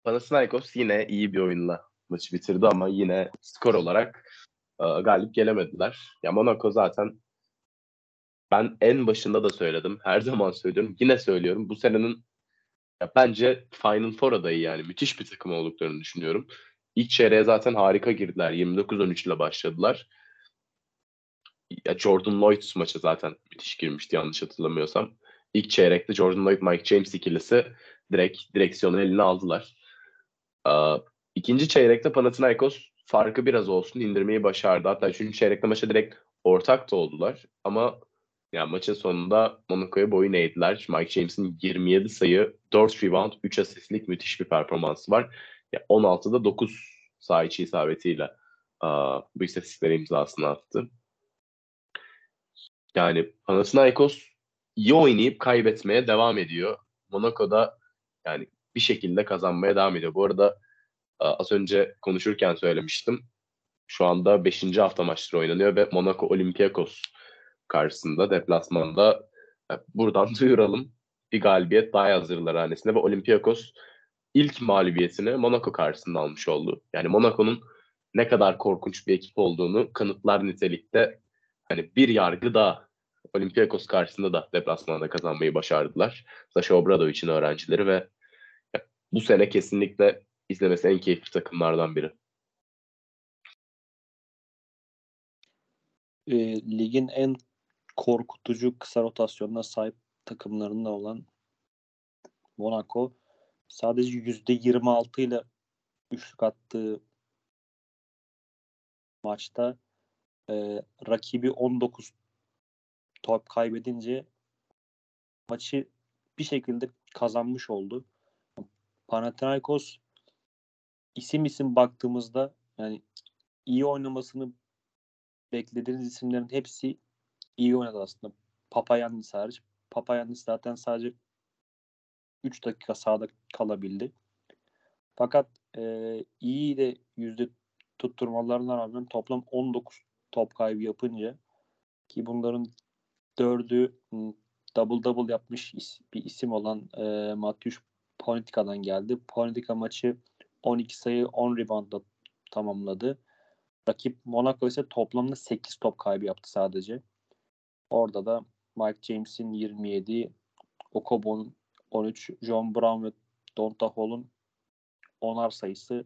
Panathinaikos yine iyi bir oyunla maçı bitirdi ama yine skor olarak e, galip gelemediler. Ya Monaco zaten ben en başında da söyledim. Her <laughs> zaman söylüyorum. Yine söylüyorum. Bu senenin ya bence Final Four adayı yani. Müthiş bir takım olduklarını düşünüyorum. İlk çeyreğe zaten harika girdiler. 29-13 ile başladılar. Ya Jordan Lloyd maçı zaten müthiş girmişti yanlış hatırlamıyorsam. İlk çeyrekte Jordan Lloyd, Mike James ikilisi direkt direksiyonu eline aldılar. Ee, ikinci çeyrekte Panathinaikos farkı biraz olsun indirmeyi başardı. Hatta üçüncü çeyrekte maça direkt ortak da oldular. Ama yani maçın sonunda Monaco'ya boyun eğdiler. Mike James'in 27 sayı, 4 rebound, 3 asistlik müthiş bir performansı var. Yani 16'da 9 saha içi isabetiyle uh, bu istatistikleri imzasını attı. Yani Panathinaikos iyi oynayıp kaybetmeye devam ediyor. Monaco'da yani bir şekilde kazanmaya devam ediyor. Bu arada az önce konuşurken söylemiştim. Şu anda 5. hafta maçları oynanıyor ve Monaco Olympiakos karşısında deplasmanda buradan <laughs> duyuralım. Bir galibiyet daha hazırlar hanesinde ve Olympiakos ilk mağlubiyetini Monaco karşısında almış oldu. Yani Monaco'nun ne kadar korkunç bir ekip olduğunu kanıtlar nitelikte hani bir yargı daha Olympiakos karşısında da deplasmanda kazanmayı başardılar. Sasha Obradovic'in öğrencileri ve bu sene kesinlikle izlemesi en keyifli takımlardan biri. E, ligin en korkutucu kısa rotasyonuna sahip takımlarında olan Monaco sadece yüzde 26 ile üçlük attığı maçta e, rakibi 19 top kaybedince maçı bir şekilde kazanmış oldu. Panathinaikos isim isim baktığımızda yani iyi oynamasını beklediğiniz isimlerin hepsi iyi oynadı aslında. Papayannis hariç. Papayannis zaten sadece 3 dakika sahada kalabildi. Fakat e, iyi de yüzde tutturmalarına rağmen toplam 19 top kaybı yapınca ki bunların dördü double double yapmış bir isim olan e, Matthews Politika'dan geldi. Politika maçı 12 sayı 10 reboundla tamamladı. Rakip Monaco ise toplamda 8 top kaybı yaptı sadece. Orada da Mike James'in 27, Okobo'nun 13, John Brown ve Donta Hall'un 10'ar sayısı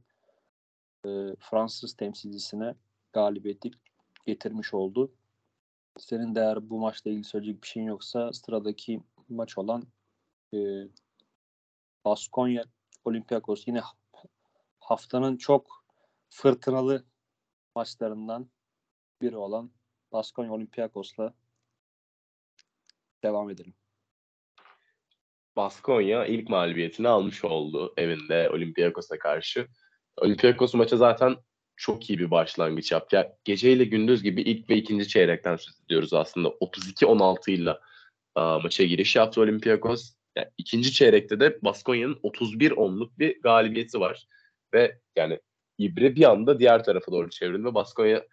e, Fransız temsilcisine galibiyeti getirmiş oldu. Senin de eğer bu maçla ilgili söyleyecek bir şeyin yoksa sıradaki maç olan e, Baskonya Olympiakos yine haftanın çok fırtınalı maçlarından biri olan Baskonya Olympiakos'la devam edelim. Baskonya ilk mağlubiyetini almış oldu evinde Olympiakos'a karşı. Olympiakos maça zaten çok iyi bir başlangıç yaptı. Yani geceyle gündüz gibi ilk ve ikinci çeyrekten söz ediyoruz aslında. 32-16 ile maça giriş yaptı Olympiakos. Yani ikinci çeyrekte de Baskonya'nın 31-10'luk bir galibiyeti var. Ve yani İbre bir anda diğer tarafa doğru çevrildi ve Baskonya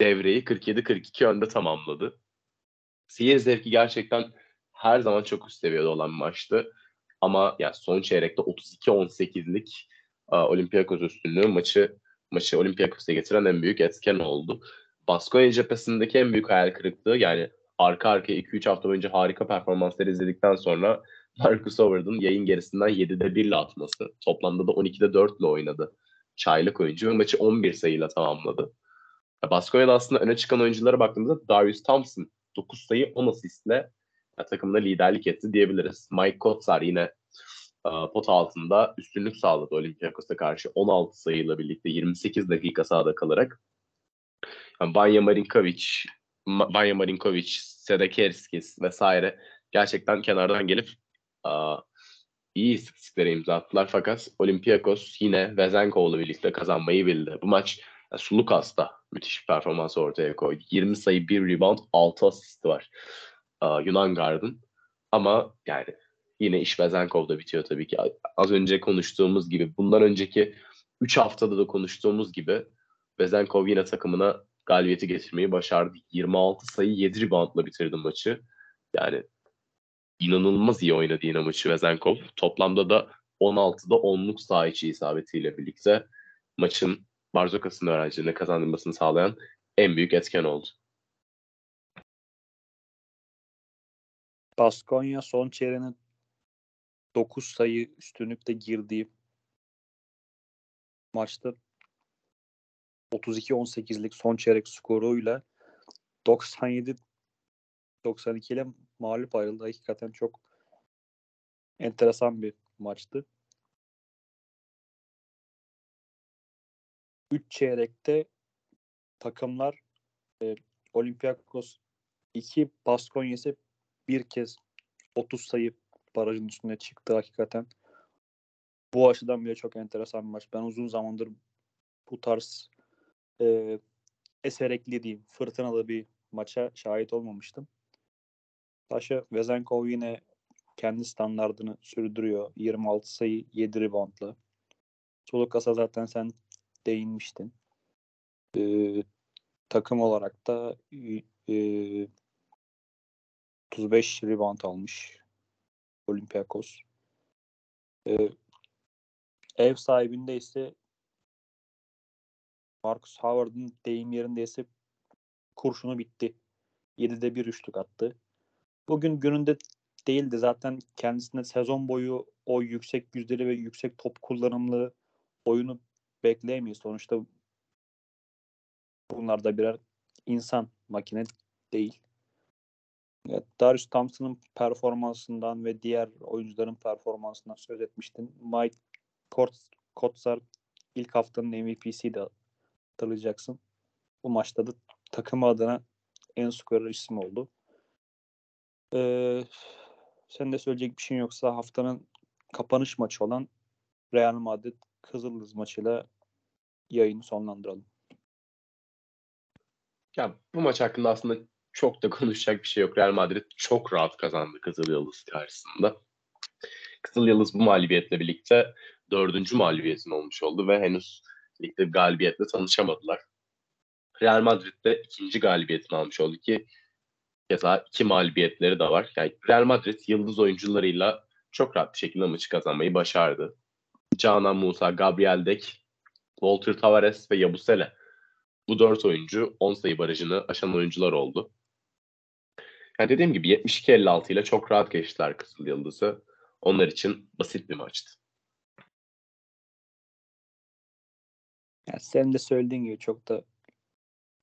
devreyi 47-42 önde tamamladı. Seyir zevki gerçekten her zaman çok üst seviyede olan bir maçtı. Ama yani son çeyrekte 32-18'lik Olympiakos üstünlüğü maçı maçı Olympiakos'a getiren en büyük etken oldu. Baskonya cephesindeki en büyük hayal kırıklığı yani arka arkaya 2-3 hafta boyunca harika performansları izledikten sonra <laughs> Marcus Howard'ın yayın gerisinden 7'de 1 ile atması. Toplamda da 12'de 4 ile oynadı. Çaylık oyuncu ve maçı 11 sayıyla tamamladı. Baskonya'da aslında öne çıkan oyunculara baktığımızda Darius Thompson 9 sayı 10 asistle takımda liderlik etti diyebiliriz. Mike Kotsar yine pot altında üstünlük sağladı Olympiakos'a karşı 16 sayıyla birlikte 28 dakika sahada kalarak. Yani Banya Marinkovic, Banya Marinkovic, Sedekerskis vesaire gerçekten kenardan gelip uh, iyi istatistiklere imza attılar fakat Olympiakos yine Vezenkov'la birlikte kazanmayı bildi. Bu maç yani Sulukas'ta müthiş bir performans ortaya koydu. 20 sayı, 1 rebound, 6 asist var uh, Yunan Gard'ın. Ama yani yine iş Vezenkov'da bitiyor tabii ki. Az önce konuştuğumuz gibi, bundan önceki 3 haftada da konuştuğumuz gibi Vezenkov yine takımına galibiyeti getirmeyi başardı. 26 sayı 7 reboundla bitirdi maçı. Yani inanılmaz iyi oynadı yine maçı Vezenkov. Toplamda da 16'da 10'luk saha içi isabetiyle birlikte maçın Barzokas'ın öğrencilerine kazandırmasını sağlayan en büyük etken oldu. Baskonya son çeyreğinin 9 sayı üstünlükte girdiği maçta 32-18'lik son çeyrek skoruyla 97 92 ile mağlup ayrıldı. Hakikaten çok enteresan bir maçtı. 3 çeyrekte takımlar e, Olympiakos 2 Baskonya bir kez 30 sayı barajın üstüne çıktı hakikaten. Bu açıdan bile çok enteresan bir maç. Ben uzun zamandır bu tarz e, eserekli diyeyim, fırtınalı bir maça şahit olmamıştım. Taşa Vezenkov yine kendi standartını sürdürüyor. 26 sayı 7 reboundla. Solukas'a zaten sen değinmiştin. Ee, takım olarak da e, 35 rebound almış Olympiakos. Ee, ev sahibinde ise Marcus Howard'ın deyim yerinde ise kurşunu bitti. 7'de bir üçlük attı. Bugün gününde değildi. Zaten kendisine sezon boyu o yüksek yüzdeli ve yüksek top kullanımlı oyunu bekleyemeyiz. Sonuçta bunlar da birer insan makine değil. Darius Thompson'ın performansından ve diğer oyuncuların performansından söz etmiştin. Mike Kotsar ilk haftanın MVP'siydi hatırlayacaksın. Bu maçta da takım adına en skorer isim oldu. Ee, sen de söyleyecek bir şeyin yoksa haftanın kapanış maçı olan Real Madrid Kızıldız maçıyla yayını sonlandıralım. Ya bu maç hakkında aslında çok da konuşacak bir şey yok. Real Madrid çok rahat kazandı Kızıl Yıldız karşısında. Kızıl Yıldız bu mağlubiyetle birlikte dördüncü mağlubiyetin olmuş oldu ve henüz ligde galibiyetle tanışamadılar. Real Madrid de ikinci galibiyetini almış oldu ki keza iki mağlubiyetleri de var. Yani Real Madrid yıldız oyuncularıyla çok rahat bir şekilde maçı kazanmayı başardı. Canan Musa, Gabriel Dek, Walter Tavares ve Yabusele. Bu dört oyuncu 10 sayı barajını aşan oyuncular oldu. Yani dediğim gibi 72-56 ile çok rahat geçtiler Kızıl Yıldız'ı. Onlar için basit bir maçtı. Yani senin de söylediğin gibi çok da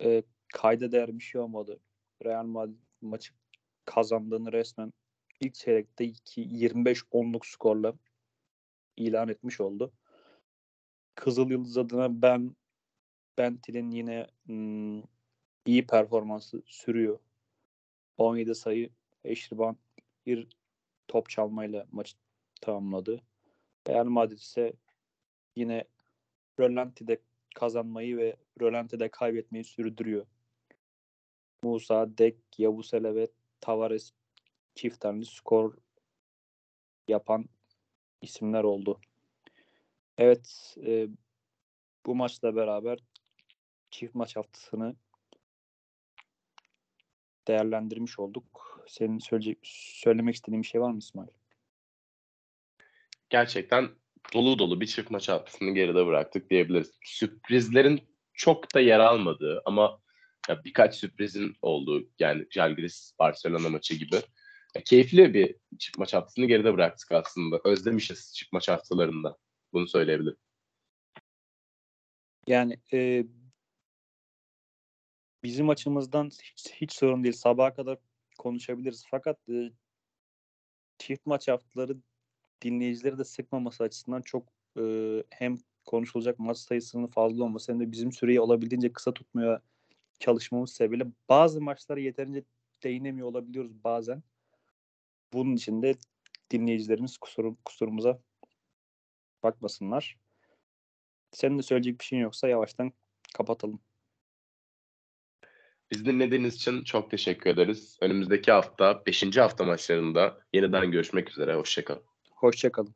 e, kayda değer bir şey olmadı. Real Madrid maçı kazandığını resmen ilk çeyrekte 25-10'luk skorla ilan etmiş oldu. Kızıl Yıldız adına ben Bentil'in yine hmm, iyi performansı sürüyor. 17 sayı, 5 rebound, bir top çalmayla maçı tamamladı. Real Madrid ise yine Rölanti'de kazanmayı ve Rölanti'de kaybetmeyi sürdürüyor. Musa, Dek, Yavusele ve Tavares çift skor yapan isimler oldu. Evet, e, bu maçla beraber çift maç haftasını değerlendirmiş olduk. Senin söyleyecek, söylemek istediğin bir şey var mı İsmail? Gerçekten dolu dolu bir çift maç haftasını geride bıraktık diyebiliriz. Sürprizlerin çok da yer almadığı ama ya birkaç sürprizin olduğu yani Jalgiris Barcelona maçı gibi keyifli bir çift maç haftasını geride bıraktık aslında. Özlemişiz çift maç haftalarında. Bunu söyleyebilirim. Yani e, bizim açımızdan hiç, hiç sorun değil. Sabaha kadar konuşabiliriz. Fakat e, çift maç haftaları dinleyicileri de sıkmaması açısından çok e, hem konuşulacak maç sayısının fazla olması hem de bizim süreyi olabildiğince kısa tutmaya çalışmamız sebebiyle bazı maçlara yeterince değinemiyor olabiliyoruz bazen. Bunun için de dinleyicilerimiz kusur, kusurumuza bakmasınlar. Senin de söyleyecek bir şeyin yoksa yavaştan kapatalım. Biz dinlediğiniz için çok teşekkür ederiz. Önümüzdeki hafta 5. hafta maçlarında yeniden görüşmek üzere. Hoşçakalın. Hoşçakalın.